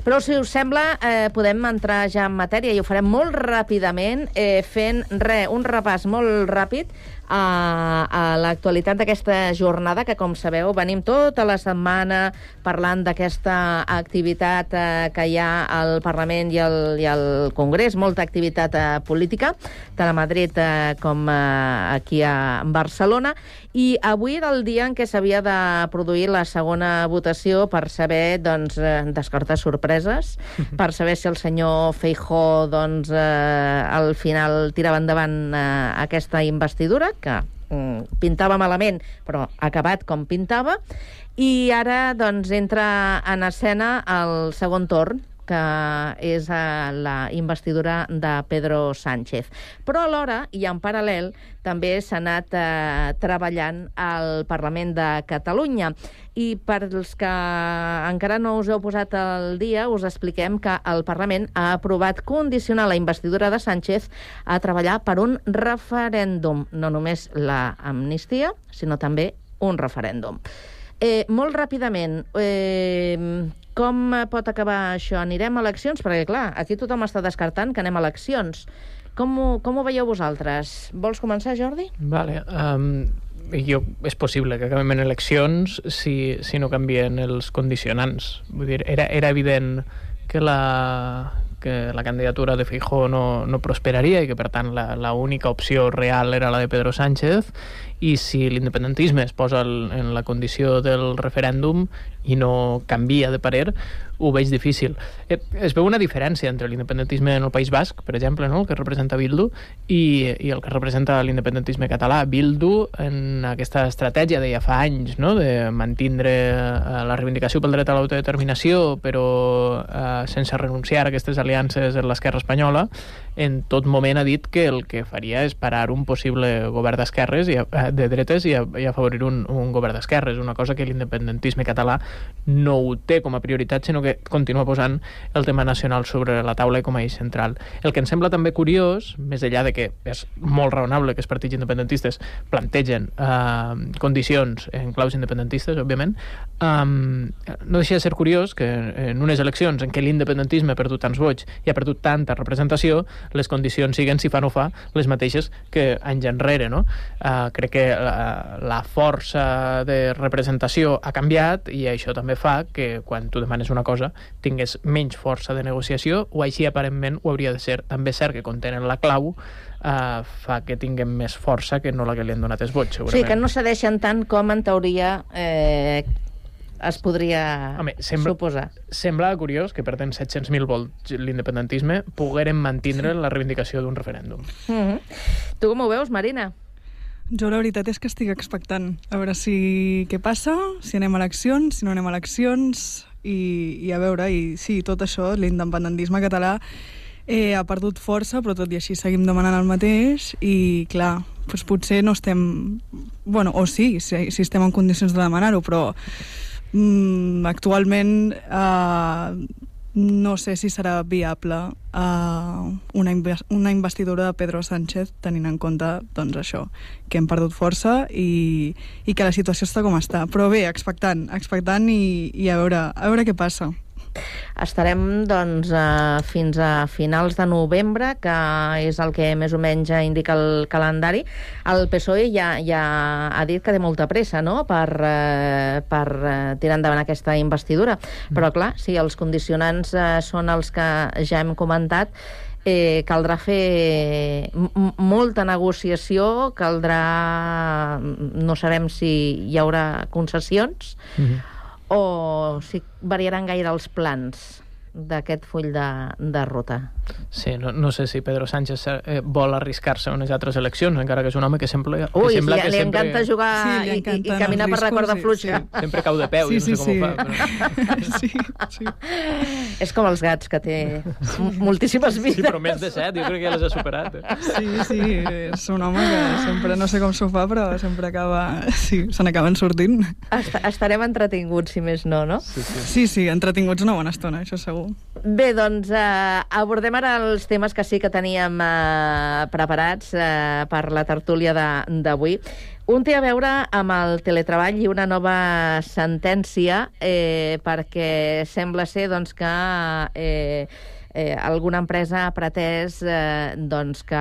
Però, si us sembla, eh, podem entrar ja en matèria i ho farem molt ràpidament, eh, fent re, un repàs molt ràpid a, a l'actualitat d'aquesta jornada, que, com sabeu, venim tota la setmana parlant d'aquesta activitat eh, que hi ha al Parlament i al, i al Congrés, molta activitat eh, política, tant a Madrid eh, com eh, aquí a Barcelona, i avui era el dia en què s'havia de produir la segona votació per saber, doncs, eh, descartar sorpreses, per saber si el senyor Feijó, doncs, eh, al final tirava endavant eh, aquesta investidura, que mm, pintava malament, però acabat com pintava, i ara doncs, entra en escena el segon torn, que és eh, la investidura de Pedro Sánchez. Però alhora, i en paral·lel, també s'ha anat eh, treballant al Parlament de Catalunya. I per als que encara no us heu posat al dia, us expliquem que el Parlament ha aprovat condicionar la investidura de Sánchez a treballar per un referèndum, no només la amnistia, sinó també un referèndum. Eh, molt ràpidament, eh, com pot acabar això? Anirem a eleccions? Perquè, clar, aquí tothom està descartant que anem a eleccions. Com ho, com ho veieu vosaltres? Vols començar, Jordi? Vale, um, jo, és possible que acabem en eleccions si, si no canvien els condicionants. Vull dir, era, era evident que la, que la candidatura de Feijó no, no prosperaria i que, per tant, la, la única opció real era la de Pedro Sánchez i si l'independentisme es posa el, en la condició del referèndum i no canvia de parer, ho veig difícil. Eh, es veu una diferència entre l'independentisme en el País Basc, per exemple, no? el que representa Bildu, i, i el que representa l'independentisme català. Bildu, en aquesta estratègia de ja fa anys, no? de mantindre eh, la reivindicació pel dret a l'autodeterminació, però eh, sense renunciar a aquestes aliances en l'esquerra espanyola, en tot moment ha dit que el que faria és parar un possible govern d'esquerres i, eh, de dretes i, i afavorir un, un govern d'esquerres, una cosa que l'independentisme català no ho té com a prioritat, sinó que continua posant el tema nacional sobre la taula i com a eix central. El que em sembla també curiós, més enllà de que és molt raonable que els partits independentistes plantegen eh, condicions en claus independentistes, òbviament, um, no deixa de ser curiós que en unes eleccions en què l'independentisme ha perdut tants vots i ha perdut tanta representació, les condicions siguen, si fa no fa, les mateixes que anys enrere. No? Uh, crec que la, la força de representació ha canviat i això també fa que quan tu demanes una cosa tingués menys força de negociació o així aparentment ho hauria de ser. També és cert que contenen la clau uh, fa que tinguem més força que no la que li han donat els vots, segurament. Sí, que no cedeixen tant com en teoria eh, es podria Home, sembla, suposar. Sembla curiós que perdent 700.000 vots l'independentisme pogueren mantindre la reivindicació d'un referèndum. Mm -hmm. Tu com ho veus, Marina? Jo la veritat és que estic expectant a veure si què passa, si anem a eleccions, si no anem a eleccions, i, i a veure, i sí, tot això, l'independentisme català eh, ha perdut força, però tot i així seguim demanant el mateix i, clar, doncs potser no estem bueno, o sí, si, si estem en condicions de demanar-ho, però mm, actualment eh, no sé si serà viable uh, una, inve- una investidura de Pedro Sánchez tenint en compte doncs, això, que hem perdut força i, i que la situació està com està. Però bé, expectant, expectant i, i a, veure, a veure què passa. Estarem doncs, eh, fins a finals de novembre, que és el que més o menys indica el calendari. El PSOE ja, ja ha dit que té molta pressa no? per, eh, per eh, tirar endavant aquesta investidura. Però, clar, si els condicionants eh, són els que ja hem comentat, eh, caldrà fer molta negociació, caldrà... No sabem si hi haurà concessions, o si variaran gaire els plans d'aquest full de, de ruta. Sí, no, no sé si Pedro Sánchez eh, vol arriscar-se a unes altres eleccions, encara que és un home que sembla, que Ui, sembla li, que li sempre... encanta jugar Sí, li i, i, i caminar per la corda riscos, fluixa. sí, Sempre cau de peu, Sí, i no sé sí, com sí. ho fa. Però... sí, sí. És com els gats, que té m- moltíssimes vides. Sí, però més de set, jo crec que ja les ha superat. Eh? Sí, sí, és un home que sempre, no sé com s'ho fa, però sempre acaba... Sí, se n'acaben sortint. Est estarem entretinguts, si més no, no? Sí, sí. Sí, sí, entretinguts una bona estona, això segur. Bé, doncs eh, abordem ara els temes que sí que teníem eh, preparats eh, per la tertúlia d'avui. Un té a veure amb el teletreball i una nova sentència eh, perquè sembla ser doncs, que eh, eh, alguna empresa ha pretès eh, doncs que,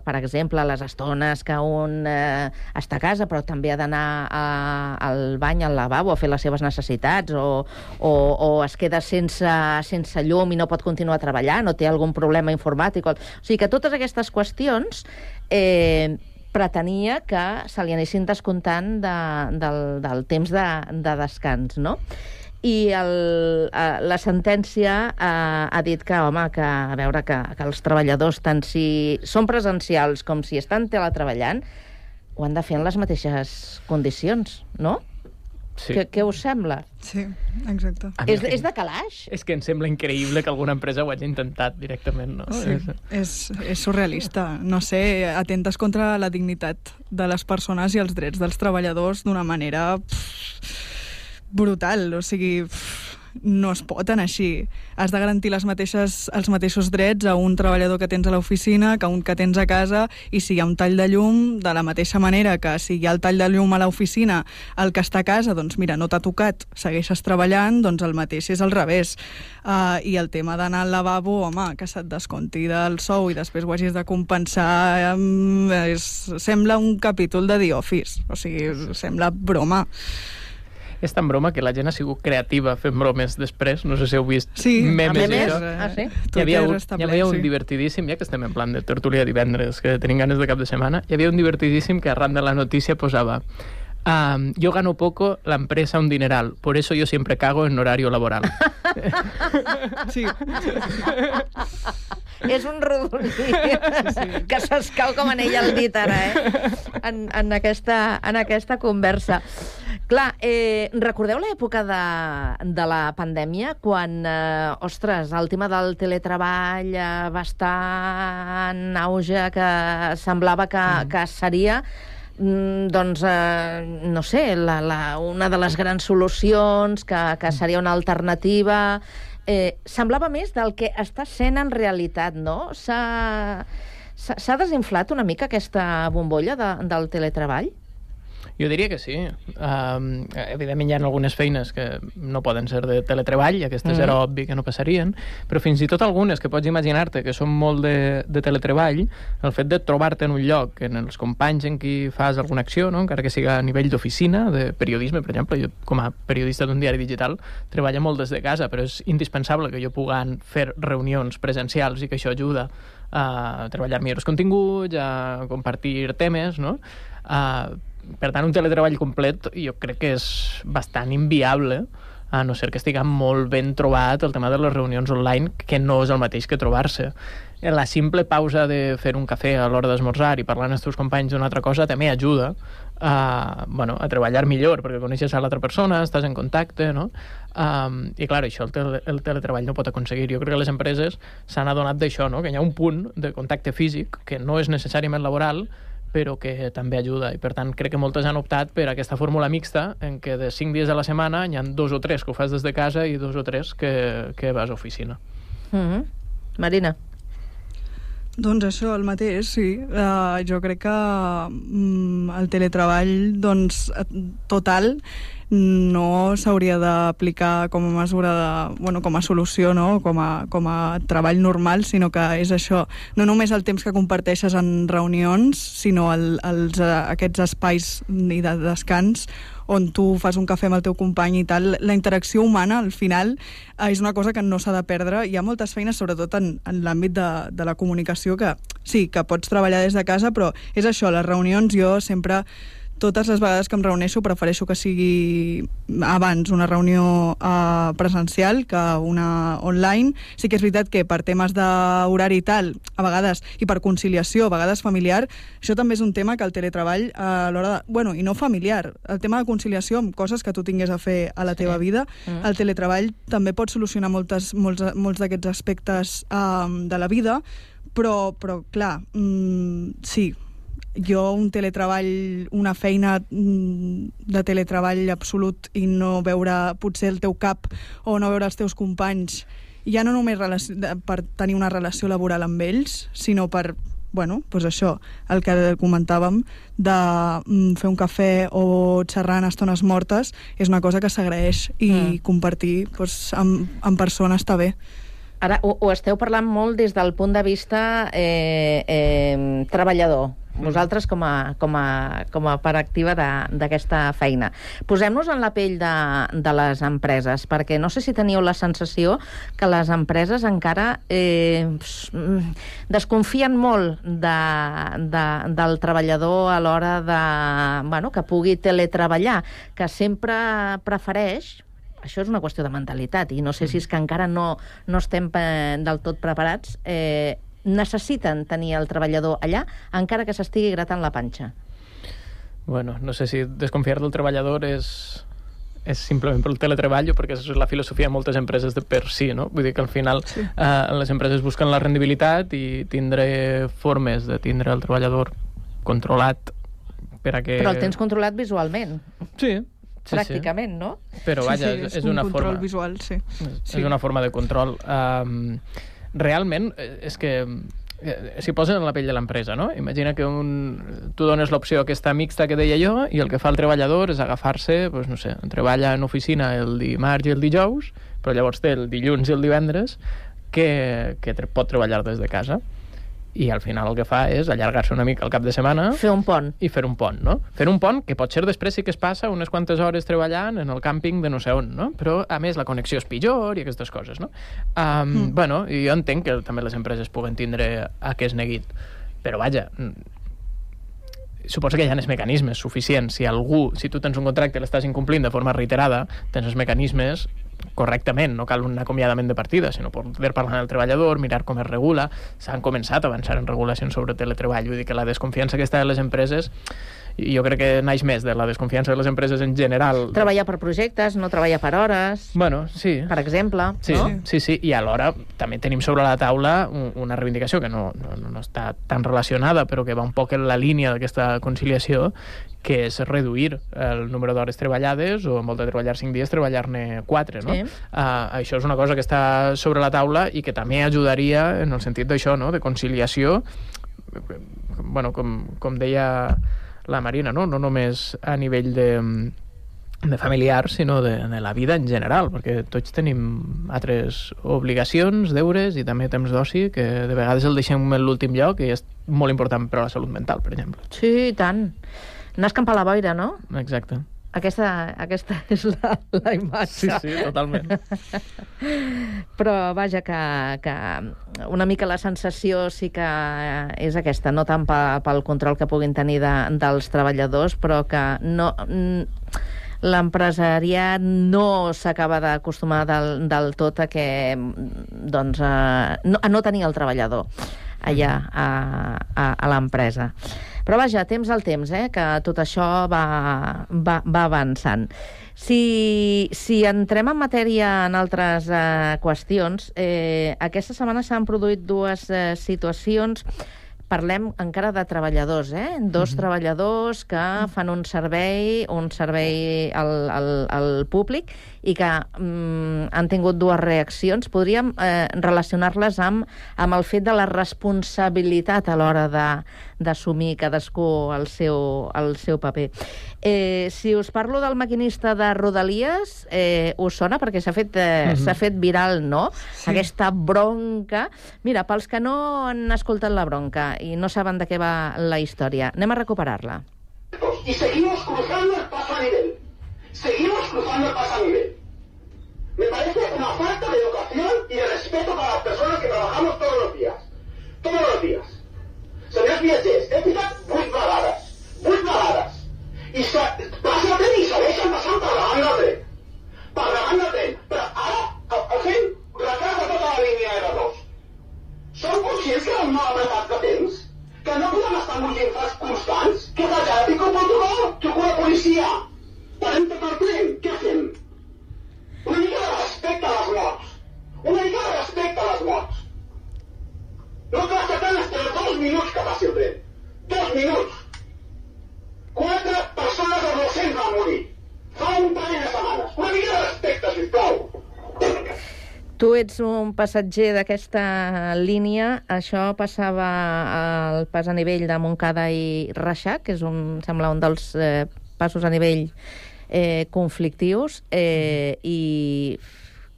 per exemple, les estones que un eh, està a casa però també ha d'anar al bany, al lavabo, a fer les seves necessitats o, o, o es queda sense, sense llum i no pot continuar treballant o té algun problema informàtic. O... o sigui que totes aquestes qüestions eh, pretenia que se li anessin descomptant de, del, del temps de, de descans, no? I el, eh, la sentència eh, ha dit que, home, que a veure que, que els treballadors, tant si són presencials com si estan teletreballant, ho han de fer en les mateixes condicions, no? Sí. Què, què us sembla? Sí, exacte. És, que- és de calaix? És que em sembla increïble que alguna empresa ho hagi intentat directament, no? Sí, és, és surrealista. No sé, atentes contra la dignitat de les persones i els drets dels treballadors d'una manera pff, brutal. O sigui, pff, no es pot anar així. Has de garantir les mateixes, els mateixos drets a un treballador que tens a l'oficina que a un que tens a casa i si hi ha un tall de llum, de la mateixa manera que si hi ha el tall de llum a l'oficina, el que està a casa, doncs mira, no t'ha tocat, segueixes treballant, doncs el mateix és al revés. Uh, I el tema d'anar al lavabo, home, que se't desconti del sou i després ho hagis de compensar, um, és, sembla un capítol de The Office, o sigui, sembla broma. És tan broma que la gent ha sigut creativa fent bromes després. No sé si heu vist Sí, memes. i memes? Ah, sí? Hi havia, un, hi havia un sí. divertidíssim, ja que estem en plan de tertúlia divendres, que tenim ganes de cap de setmana, hi havia un divertidíssim que arran de la notícia posava Um, yo gano poco, la empresa un dineral. Por eso yo siempre cago en horario laboral. Sí. És un rodolí sí. que s'escau com en ella el dit ara, eh? En, en, aquesta, en aquesta conversa. Clar, eh, recordeu l'època de, de la pandèmia, quan, eh, ostres, el tema del teletreball eh, va estar en auge, que semblava que, que seria mm, doncs, eh, no sé, la, la, una de les grans solucions, que, que seria una alternativa... Eh, semblava més del que està sent en realitat, no? S'ha desinflat una mica aquesta bombolla de, del teletreball? Jo diria que sí. Um, evidentment hi ha algunes feines que no poden ser de teletreball, aquestes Mm. era obvi que no passarien, però fins i tot algunes que pots imaginar-te que són molt de, de teletreball, el fet de trobar-te en un lloc, en els companys en qui fas alguna acció, no? encara que siga a nivell d'oficina, de periodisme, per exemple, jo com a periodista d'un diari digital treballo molt des de casa, però és indispensable que jo pugui fer reunions presencials i que això ajuda a treballar millor els continguts, a compartir temes, no? Uh, per tant, un teletreball complet jo crec que és bastant inviable a no ser que estigui molt ben trobat el tema de les reunions online, que no és el mateix que trobar-se. La simple pausa de fer un cafè a l'hora d'esmorzar i parlar amb els teus companys d'una altra cosa també ajuda a, bueno, a treballar millor, perquè coneixes a l'altra persona, estàs en contacte, no? Um, I, clar, això el, tele, el teletreball no pot aconseguir. Jo crec que les empreses s'han adonat d'això, no? que hi ha un punt de contacte físic que no és necessàriament laboral, però que també ajuda. I per tant crec que moltes han optat per aquesta fórmula mixta en què de 5 dies a la setmana hi ha dos o tres que ho fas des de casa i dos o tres que, que vas a oficina. Mm -hmm. Marina. Doncs això, el mateix, sí. Uh, jo crec que mm, el teletreball, doncs, eh, total, no s'hauria d'aplicar com a mesura de, bueno, com a solució, no? com, a, com a treball normal, sinó que és això, no només el temps que comparteixes en reunions, sinó el, els, eh, aquests espais de descans on tu fas un cafè amb el teu company i tal, la interacció humana, al final, és una cosa que no s'ha de perdre. Hi ha moltes feines, sobretot en, en l'àmbit de, de la comunicació, que sí, que pots treballar des de casa, però és això, les reunions jo sempre totes les vegades que em reuneixo prefereixo que sigui abans una reunió uh, presencial que una online. Sí que és veritat que per temes d'horari i tal, a vegades, i per conciliació, a vegades familiar, això també és un tema que el teletreball a l'hora de... Bueno, i no familiar, el tema de conciliació amb coses que tu tingués a fer a la teva sí. vida, mm. el teletreball també pot solucionar moltes, molts, molts d'aquests aspectes um, de la vida, però, però clar, mm, sí, jo un teletreball, una feina mm, de teletreball absolut i no veure potser el teu cap o no veure els teus companys, ja no només per tenir una relació laboral amb ells, sinó per bueno, pues això, el que comentàvem de mm, fer un cafè o xerrar en estones mortes és una cosa que s'agraeix i mm. compartir pues, amb, amb persona està bé. Ara, ho, ho esteu parlant molt des del punt de vista eh, eh, treballador, nosaltres com a, com a, com a part activa d'aquesta feina. Posem-nos en la pell de, de les empreses, perquè no sé si teniu la sensació que les empreses encara eh, desconfien molt de, de, del treballador a l'hora de, bueno, que pugui teletreballar, que sempre prefereix això és una qüestió de mentalitat i no sé si és que encara no, no estem eh, del tot preparats eh, necessiten tenir el treballador allà, encara que s'estigui gratant la panxa? Bueno, no sé si desconfiar del treballador és, és simplement pel teletreball o perquè és la filosofia de moltes empreses de per si, no? Vull dir que al final sí. eh, les empreses busquen la rendibilitat i tindré formes de tindre el treballador controlat per a que... Però el tens controlat visualment. Sí, Sí, pràcticament, sí. no? Però vaja, sí, sí, és, és, és una un forma... visual, sí. És, sí. és una forma de control. Um, realment, eh, és que eh, s'hi posen en la pell de l'empresa, no? Imagina que un, tu dones l'opció aquesta mixta que deia jo i el que fa el treballador és agafar-se, doncs, no sé, treballa en oficina el dimarts i el dijous, però llavors té el dilluns i el divendres que, que pot treballar des de casa i al final el que fa és allargar-se una mica el cap de setmana... Fer un pont. I fer un pont, no? Fer un pont que pot ser després sí que es passa unes quantes hores treballant en el càmping de no sé on, no? Però, a més, la connexió és pitjor i aquestes coses, no? Um, mm. Bueno, jo entenc que també les empreses puguen tindre aquest neguit. Però, vaja, suposo que hi ha els mecanismes suficients. Si algú, si tu tens un contracte i l'estàs incomplint de forma reiterada, tens els mecanismes correctament, no cal un acomiadament de partida, sinó poder parlar amb el treballador, mirar com es regula. S'han començat a avançar en regulacions sobre teletreball, vull dir que la desconfiança que està de les empreses jo crec que naix més de la desconfiança de les empreses en general. Treballar per projectes, no treballar per hores... Bueno, sí. Per exemple, sí, no? Sí, sí, i alhora també tenim sobre la taula una reivindicació que no, no, no està tan relacionada, però que va un poc en la línia d'aquesta conciliació, que és reduir el número d'hores treballades o en volta de treballar 5 dies, treballar-ne 4, no? Sí. Uh, això és una cosa que està sobre la taula i que també ajudaria en el sentit d'això, no?, de conciliació bueno, com, com deia la Marina, no? no només a nivell de, de familiar, sinó de, de la vida en general, perquè tots tenim altres obligacions, deures i també temps d'oci que de vegades el deixem en l'últim lloc i és molt important per a la salut mental, per exemple. Sí, i tant. Anar a escampar la boira, no? Exacte. Aquesta, aquesta és la, la imatge. Sí, sí, totalment. Però vaja, que, que una mica la sensació sí que és aquesta, no tant pel control que puguin tenir de, dels treballadors, però que no l'empresariat no s'acaba d'acostumar del, del tot a que doncs, a, no, a no tenir el treballador allà a, a, a l'empresa. Però vaja, temps al temps, eh, que tot això va, va, va avançant. Si, si entrem en matèria en altres eh, qüestions, eh, aquesta setmana s'han produït dues eh, situacions parlem encara de treballadors, eh? Dos treballadors que fan un servei, un servei al, al, al públic i que mm, han tingut dues reaccions. Podríem eh, relacionar-les amb, amb el fet de la responsabilitat a l'hora de- d'assumir cadascú el seu, el seu paper. Eh, si us parlo del maquinista de Rodalies, eh, us sona? Perquè s'ha fet, eh, Mhm. s'ha fet viral, no? Sí. Aquesta bronca. Mira, pels que no han escoltat la bronca i no saben de què va la història, anem a recuperar-la. Y seguimos cruzando el paso a nivel. Seguimos cruzando el paso a nivel. Me parece una falta de educación y de respeto para las personas que trabajamos todos los días. Todos los días. Senyors viatgers, he posat 8 vegades. 8 vegades. I se, passa el tren i segueixen passant per davant del tren. Per davant del tren. Però ara el, el fem retard de tota la línia R2. Som conscients que anem molt apretats de temps? Que no podem estar amb uns infants constants? Què fa ja? Pico protocol? Truco a la policia? Parem tot el tren? Què fem? Una mica de respecte a les morts. Una mica de respecte a les morts. No costa tant estar dos minuts que passi el tren. Dos minuts. Quatre persones adolescents van morir. Fa un parell de setmanes. Una mica de respecte, sisplau. Tu ets un passatger d'aquesta línia. Això passava al pas a nivell de Montcada i Reixac, que és un, sembla un dels eh, passos a nivell eh, conflictius. Eh, I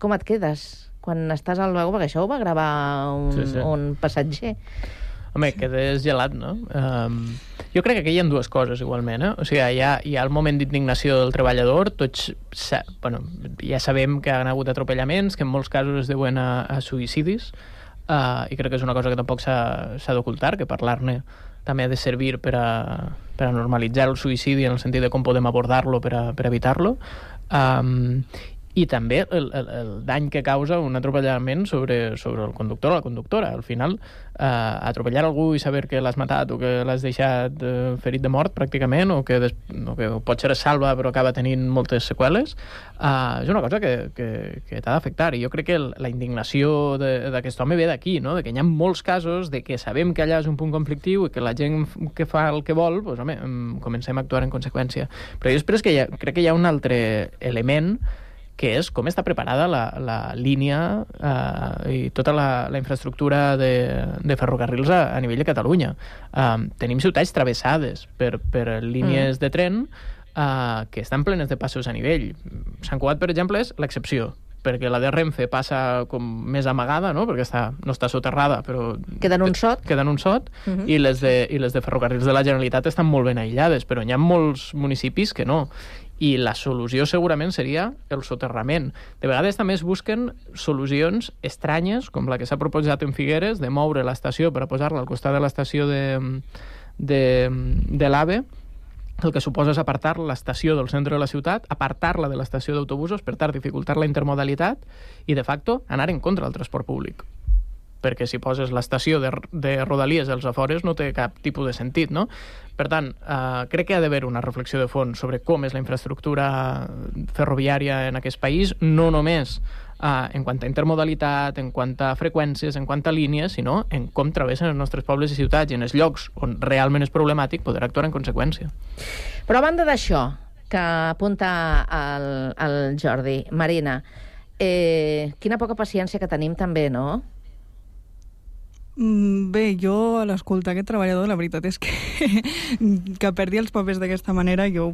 com et quedes quan estàs al vagó? Perquè això ho va gravar un, Sí, sí. un passatger. Home, quedes gelat, no? Um, jo crec que aquí hi ha dues coses, igualment. Eh? O sigui, hi ha, hi ha el moment d'indignació del treballador, tots sa bueno, ja sabem que han hagut atropellaments, que en molts casos es deuen a, a suïcidis, uh, i crec que és una cosa que tampoc s'ha d'ocultar, que parlar-ne també ha de servir per a, per a normalitzar el suïcidi en el sentit de com podem abordar-lo per, a, per evitar-lo. Um, i també el, el, el dany que causa un atropellament sobre, sobre el conductor o la conductora. Al final, eh, atropellar algú i saber que l'has matat o que l'has deixat eh, ferit de mort, pràcticament, o que, des, o que potser es salva però acaba tenint moltes seqüeles, eh, és una cosa que, que, que t'ha d'afectar. I jo crec que la indignació d'aquest home ve d'aquí, no? de que hi ha molts casos de que sabem que allà és un punt conflictiu i que la gent que fa el que vol, doncs, home, em, comencem a actuar en conseqüència. Però després que ha, crec que hi ha un altre element que és com està preparada la, la línia eh, i tota la, la infraestructura de, de ferrocarrils a, a nivell de Catalunya. Eh, tenim ciutats travessades per, per línies mm. de tren eh, que estan plenes de passos a nivell. Sant Cugat, per exemple, és l'excepció perquè la de Renfe passa com més amagada, no? perquè està, no està soterrada, però... Queda en un sot. Queda en un sot, Mhm. i, les de, i les de ferrocarrils de la Generalitat estan molt ben aïllades, però hi ha molts municipis que no. I la solució segurament seria el soterrament. De vegades també es busquen solucions estranyes, com la que s'ha proposat en Figueres, de moure l'estació per a posar-la al costat de l'estació de, de, de l'AVE, el que suposa és apartar l'estació del centre de la ciutat, apartar-la de l'estació d'autobusos, per tant, dificultar la intermodalitat i, de facto, anar en contra del transport públic perquè si poses l'estació de, de Rodalies als afores no té cap tipus de sentit, no? Per tant, eh, crec que ha d'haver una reflexió de fons sobre com és la infraestructura ferroviària en aquest país, no només eh, en quant a intermodalitat, en quant a freqüències, en quant a línies, sinó en com travessen els nostres pobles i ciutats i en els llocs on realment és problemàtic poder actuar en conseqüència. Però a banda d'això, que apunta el, el Jordi, Marina, eh, quina poca paciència que tenim també, no? Mm, Bé, jo a l'escoltar aquest treballador, la veritat és que que perdi els papers d'aquesta manera jo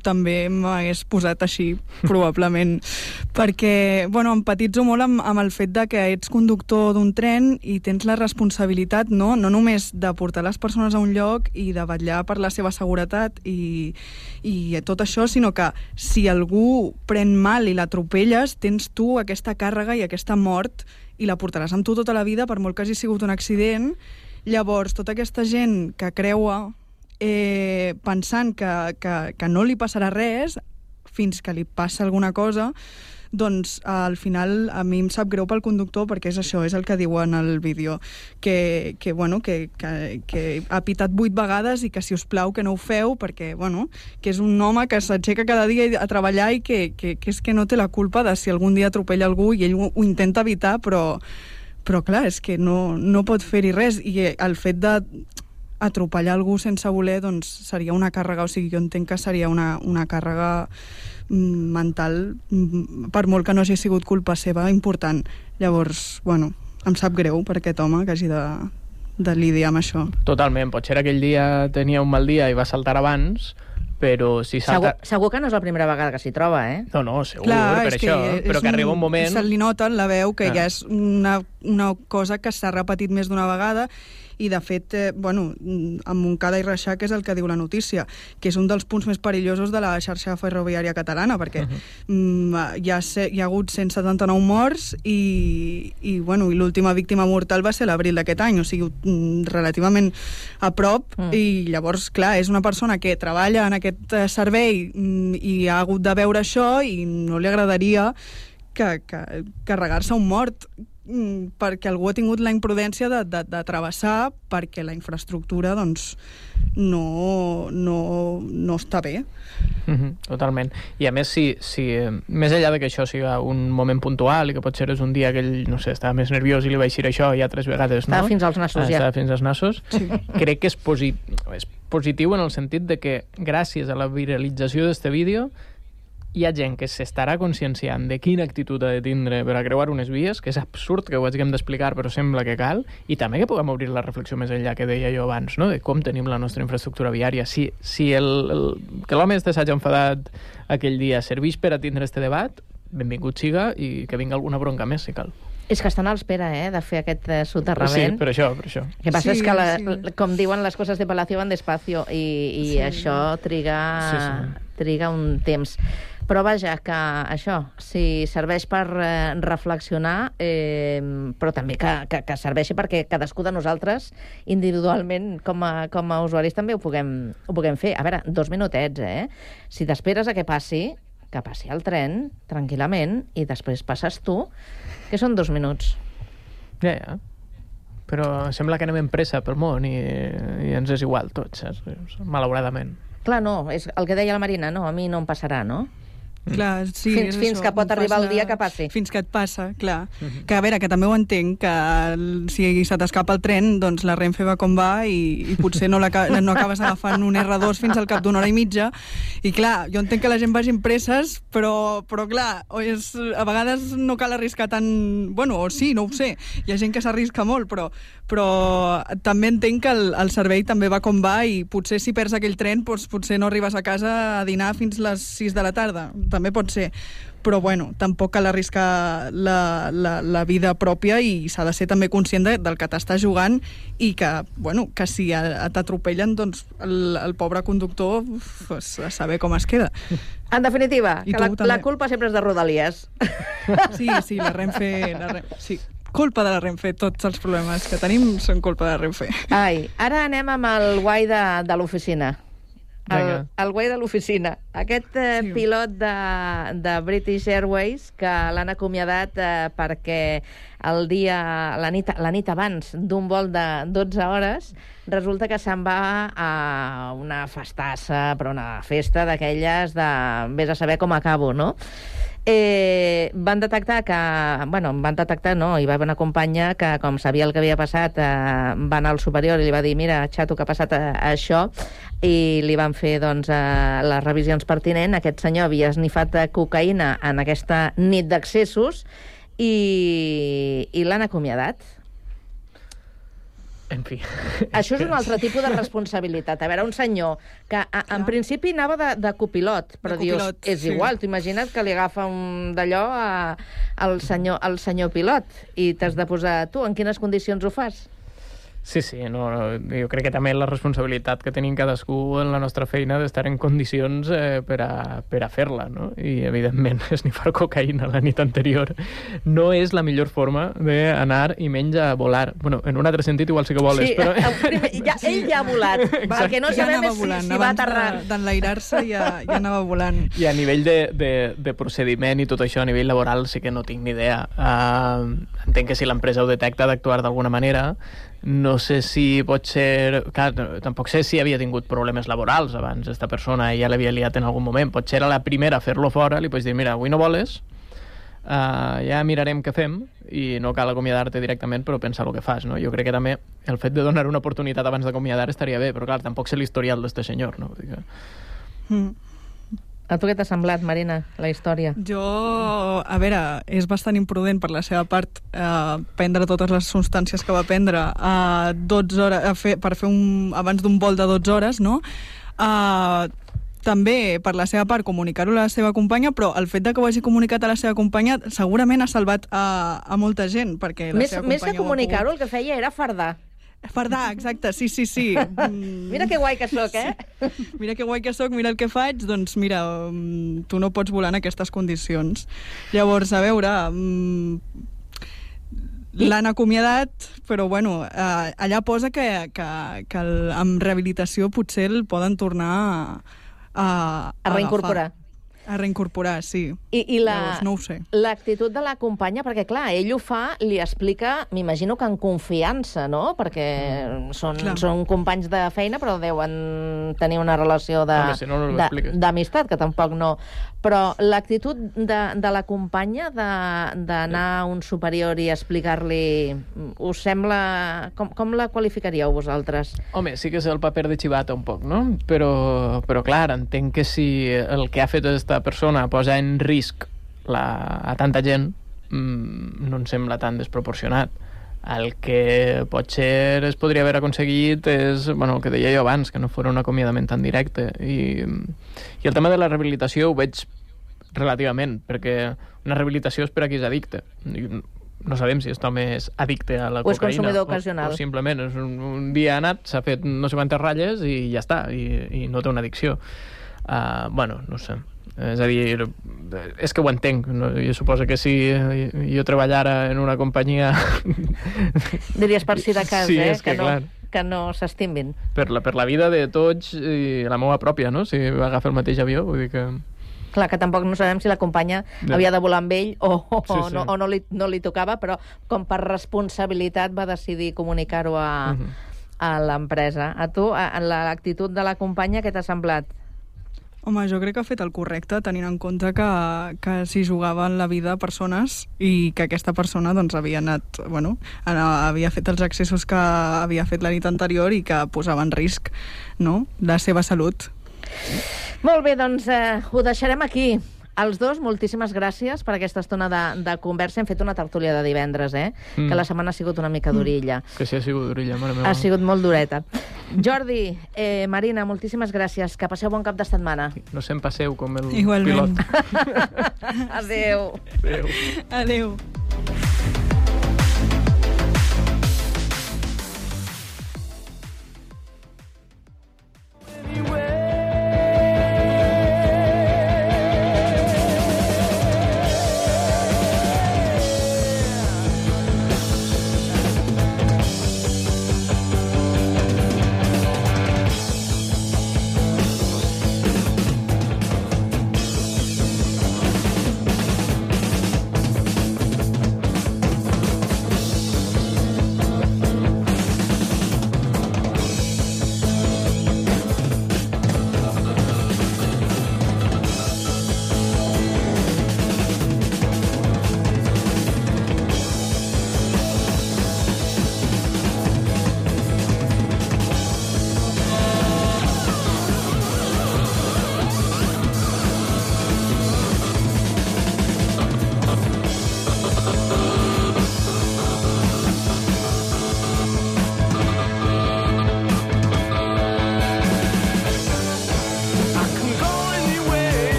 també m'hagués posat així, probablement. Perquè, bueno, empatitzo molt amb, amb el fet de que ets conductor d'un tren i tens la responsabilitat, no?, no només de portar les persones a un lloc i de vetllar per la seva seguretat i, i tot això, sinó que si algú pren mal i l'atropelles, tens tu aquesta càrrega i aquesta mort i la portaràs amb tu tota la vida, per molt que hagi sigut un accident. Llavors, tota aquesta gent que creua eh, pensant que, que, que no li passarà res fins que li passa alguna cosa, doncs al final a mi em sap greu pel conductor perquè és això, és el que diu en el vídeo que, que, bueno, que, que, que ha pitat vuit vegades i que si us plau que no ho feu perquè bueno, que és un home que s'aixeca cada dia a treballar i que, que, que és que no té la culpa de si algun dia atropella algú i ell ho, ho intenta evitar però, però clar, és que no, no pot fer-hi res. I el fet de atropellar algú sense voler doncs seria una càrrega, o sigui, jo entenc que seria una, una càrrega mm, mental, mm, per molt que no hagi sigut culpa seva, important. Llavors, bueno, em sap greu per aquest home que hagi de, de lidiar amb això. Totalment, potser aquell dia tenia un mal dia i va saltar abans, però si Segur, salta... segur que no és la primera vegada que s'hi troba, eh? No, no, segur, Clar, per això. que Però que arriba un moment... Se li nota en la veu que Ah. ja és una, una cosa que s'ha repetit més d'una vegada i de fet, eh, bueno, amb Montcada i Reixac és el que diu la notícia, que és un dels punts més perillosos de la xarxa ferroviària catalana, perquè uh -huh. mm, hi, ha, hi ha hagut 179 morts i, i, bueno, i l'última víctima mortal va ser l'abril d'aquest any, o sigui, mm, relativament a prop, mm. i llavors, clar, és una persona que treballa en aquest eh, servei mm, i ha hagut de veure això i no li agradaria que, que carregar-se un mort mm, perquè algú ha tingut la imprudència de, de, de travessar perquè la infraestructura doncs, no, no, no està bé. Mm -hmm, totalment. I a més, si, si, eh, més enllà de que això sigui un moment puntual i que potser és un dia que ell, no sé, estava més nerviós i li va eixir això ja tres vegades, no? Estava fins als nassos, ja. Estava fins als nassos. Sí. Crec que és, posit és positiu en el sentit de que gràcies a la viralització d'este vídeo hi ha gent que s'estarà conscienciant de quina actitud ha de tindre per a creuar unes vies, que és absurd que ho hàgim d'explicar, però sembla que cal, i també que puguem obrir la reflexió més enllà que deia jo abans, no? de com tenim la nostra infraestructura viària. Si, si el, el, que l'home este s'hagi enfadat aquell dia serveix per a tindre este debat, benvingut siga i que vinga alguna bronca més, si cal. És que estan a l'espera, eh, de fer aquest eh, Sí, soterrament. per això, per això. El que passa Sí, és que, la, sí. com diuen, les coses de Palacio van despacio i, i Sí. això triga, Sí, sí. triga un temps. Però vaja, que això, si serveix per eh, reflexionar, eh, però també que, que, que serveixi perquè cadascú de nosaltres, individualment, com a, com a usuaris, també ho puguem, ho puguem fer. A veure, dos minutets, eh? Si t'esperes a que passi, que passi el tren, tranquil·lament, i després passes tu, que són dos minuts. Ja, ja. Però sembla que anem en pressa pel món i, i ens és igual tot, saps? Malauradament. Clar, no, és el que deia la Marina, no, a mi no em passarà, no? Clar, sí, Fins- fins això, que pot arribar el passa- dia que passi. Fins que et passa, clar. Que a veure, que també ho entenc, que el- si se t'escapa el tren, doncs la Renfe va com va i, i potser no, l'aca- no acabes agafant un R2 fins al cap d'una hora i mitja. I clar, jo entenc que la gent vagi amb presses, però, però clar, o és, a vegades no cal arriscar tant... Bueno, o sí, no ho sé. Hi ha gent que s'arrisca molt, però, però també entenc que el, el servei també va com va i potser si perds aquell tren, doncs, potser no arribes a casa a dinar fins les 6 de la tarda. També pot ser. Però, bueno, tampoc cal arriscar la, la, la vida pròpia i s'ha de ser també conscient de, del que t'està jugant i que, bueno, que si t'atropellen, doncs el, el pobre conductor pues, a saber com es queda. En definitiva, I que la, també. la culpa sempre és de Rodalies. Sí, sí, la Renfe... La Renfe sí. Culpa de la Renfe, tots els problemes que tenim són culpa de la Renfe. Ai, ara anem amb el guai de, de l'oficina. El, el guai de l'oficina. Aquest eh, sí. pilot de, de British Airways que l'han acomiadat eh, perquè el dia, la nit, la nit abans d'un vol de 12 hores resulta que se'n va a una festassa, però una festa d'aquelles de... Vés a saber com acabo, no? eh, van detectar que... Bueno, van detectar, no, hi va haver una companya que, com sabia el que havia passat, eh, va anar al superior i li va dir mira, xato, que ha passat eh, això, i li van fer doncs, eh, les revisions pertinents. Aquest senyor havia esnifat eh, cocaïna en aquesta nit d'accessos i, i l'han acomiadat. En fi. Això és un altre tipus de responsabilitat. A veure, un senyor que a, en principi anava de, de copilot, però De dius, copilot, és sí. igual, t'ho imagina't que li agafa un d'allò al senyor, al senyor pilot i t'has de posar tu, en quines condicions ho fas? Sí, sí, no, no, jo crec que també la responsabilitat que tenim cadascú en la nostra feina d'estar en condicions eh, per, a, per a fer-la, no? I, evidentment, esnifar cocaïna la nit anterior no és la millor forma d'anar i menys a volar. Bueno, en un altre sentit igual sí que voles, sí, però... el primer, ja, ell ja ha volat. El que no ja sabem és si, volant, si va aterrar. de- d'enlairar-se ja, ja anava volant. I a nivell de, de, de procediment i tot això, a nivell laboral, sí que no tinc ni idea. Uh, entenc que si l'empresa ho detecta d'actuar d'alguna manera. No sé si pot ser... Clar, tampoc sé si havia tingut problemes laborals abans, esta persona, ja l'havia liat en algun moment. Potser era la primera a fer-lo fora, li pots dir, mira, avui no voles, uh, ja mirarem què fem i no cal acomiadar-te directament, però pensar el que fas, no? Jo crec que també el fet de donar una oportunitat abans d'acomiadar estaria bé, però clar, tampoc sé l'historial d'este senyor, no? Vull dir que... Mm. A tu què t'ha semblat, Marina, la història? Jo, a veure, és bastant imprudent per la seva part eh, prendre totes les substàncies que va prendre a 12 hores, a fer, per fer un, abans d'un vol de 12 hores, no? Eh, també, per la seva part, comunicar-ho a la seva companya, però el fet de que ho hagi comunicat a la seva companya segurament ha salvat a, a molta gent, perquè la Més, seva més companya que ho ha comunicar-ho, el que feia era fardar. Fardar, exacte, sí, sí, sí. Mm. Mira que guai que sóc, eh? Mira que guai que sóc, mira el que faig, doncs mira, mm, tu no pots volar en aquestes condicions. Llavors, a veure, mm, l'han acomiadat, però bueno, eh, allà posa que, que, que el, amb rehabilitació potser el poden tornar a, a, A reincorporar. A reincorporar, sí. I, i la, Llavors, no ho sé. l'actitud de la companya, perquè clar, ell ho fa, li explica, m'imagino que en confiança, no? Perquè són, Clar. són companys de feina, però deuen tenir una relació si no, no de- expliques. d'amistat, que tampoc no. Però l'actitud de, de la companya de- d'anar a un superior i explicar-li... Us sembla... Com, com la qualificaríeu vosaltres? Home, sí que és el paper de xivata un poc, no? Però, però clar, entenc que si el que ha fet aquesta persona posa en risc la, a tanta gent, mm, no em sembla tan desproporcionat. El que potser es podria haver aconseguit és, bueno, el que deia jo abans, que no fos un acomiadament tan directe. I, I el tema de la rehabilitació ho veig relativament, perquè una rehabilitació és per a qui és addicte. I no sabem si aquest home és addicte a la O és cocaïna. consumidor ocasional. O, o simplement és un, un dia ha anat, s'ha fet no sé quantes ratlles i ja està, i, i no té una addicció. Uh, bueno, no sé. És a dir, és que ho entenc. No? Jo suposo que si jo treballara en una companyia Diries per si de cas, Sí, eh? és que no, clar. que no s'estimin. per la, per la vida de tots i la meva pròpia, no? Si va agafar el mateix avió, vull dir que... Clar, que tampoc no sabem si la companya Ja. havia de volar amb ell o, o, Sí, sí. no, o no, li, no li tocava, però com per responsabilitat va decidir comunicar-ho a, Mhm. a l'empresa. A tu, l'actitud de la companya, què t'ha semblat? Home, jo crec que ha fet el correcte, tenint en compte que, que s'hi jugaven la vida persones i que aquesta persona doncs, havia anat, bueno, havia fet els accessos que havia fet la nit anterior i que posava en risc no? la seva salut. Molt bé, doncs eh, ho deixarem aquí als dos, moltíssimes gràcies per aquesta estona de, de conversa. Hem fet una tertúlia de divendres, eh? Mm. Que la setmana ha sigut una mica durilla. Mm. Que sí, ha sigut durilla, mare meva. Ha sigut molt dureta. Jordi, eh, Marina, moltíssimes gràcies. Que passeu bon cap de setmana. No se'n passeu com el Igualment. pilot. Adeu. Adeu. Adeu. Anywhere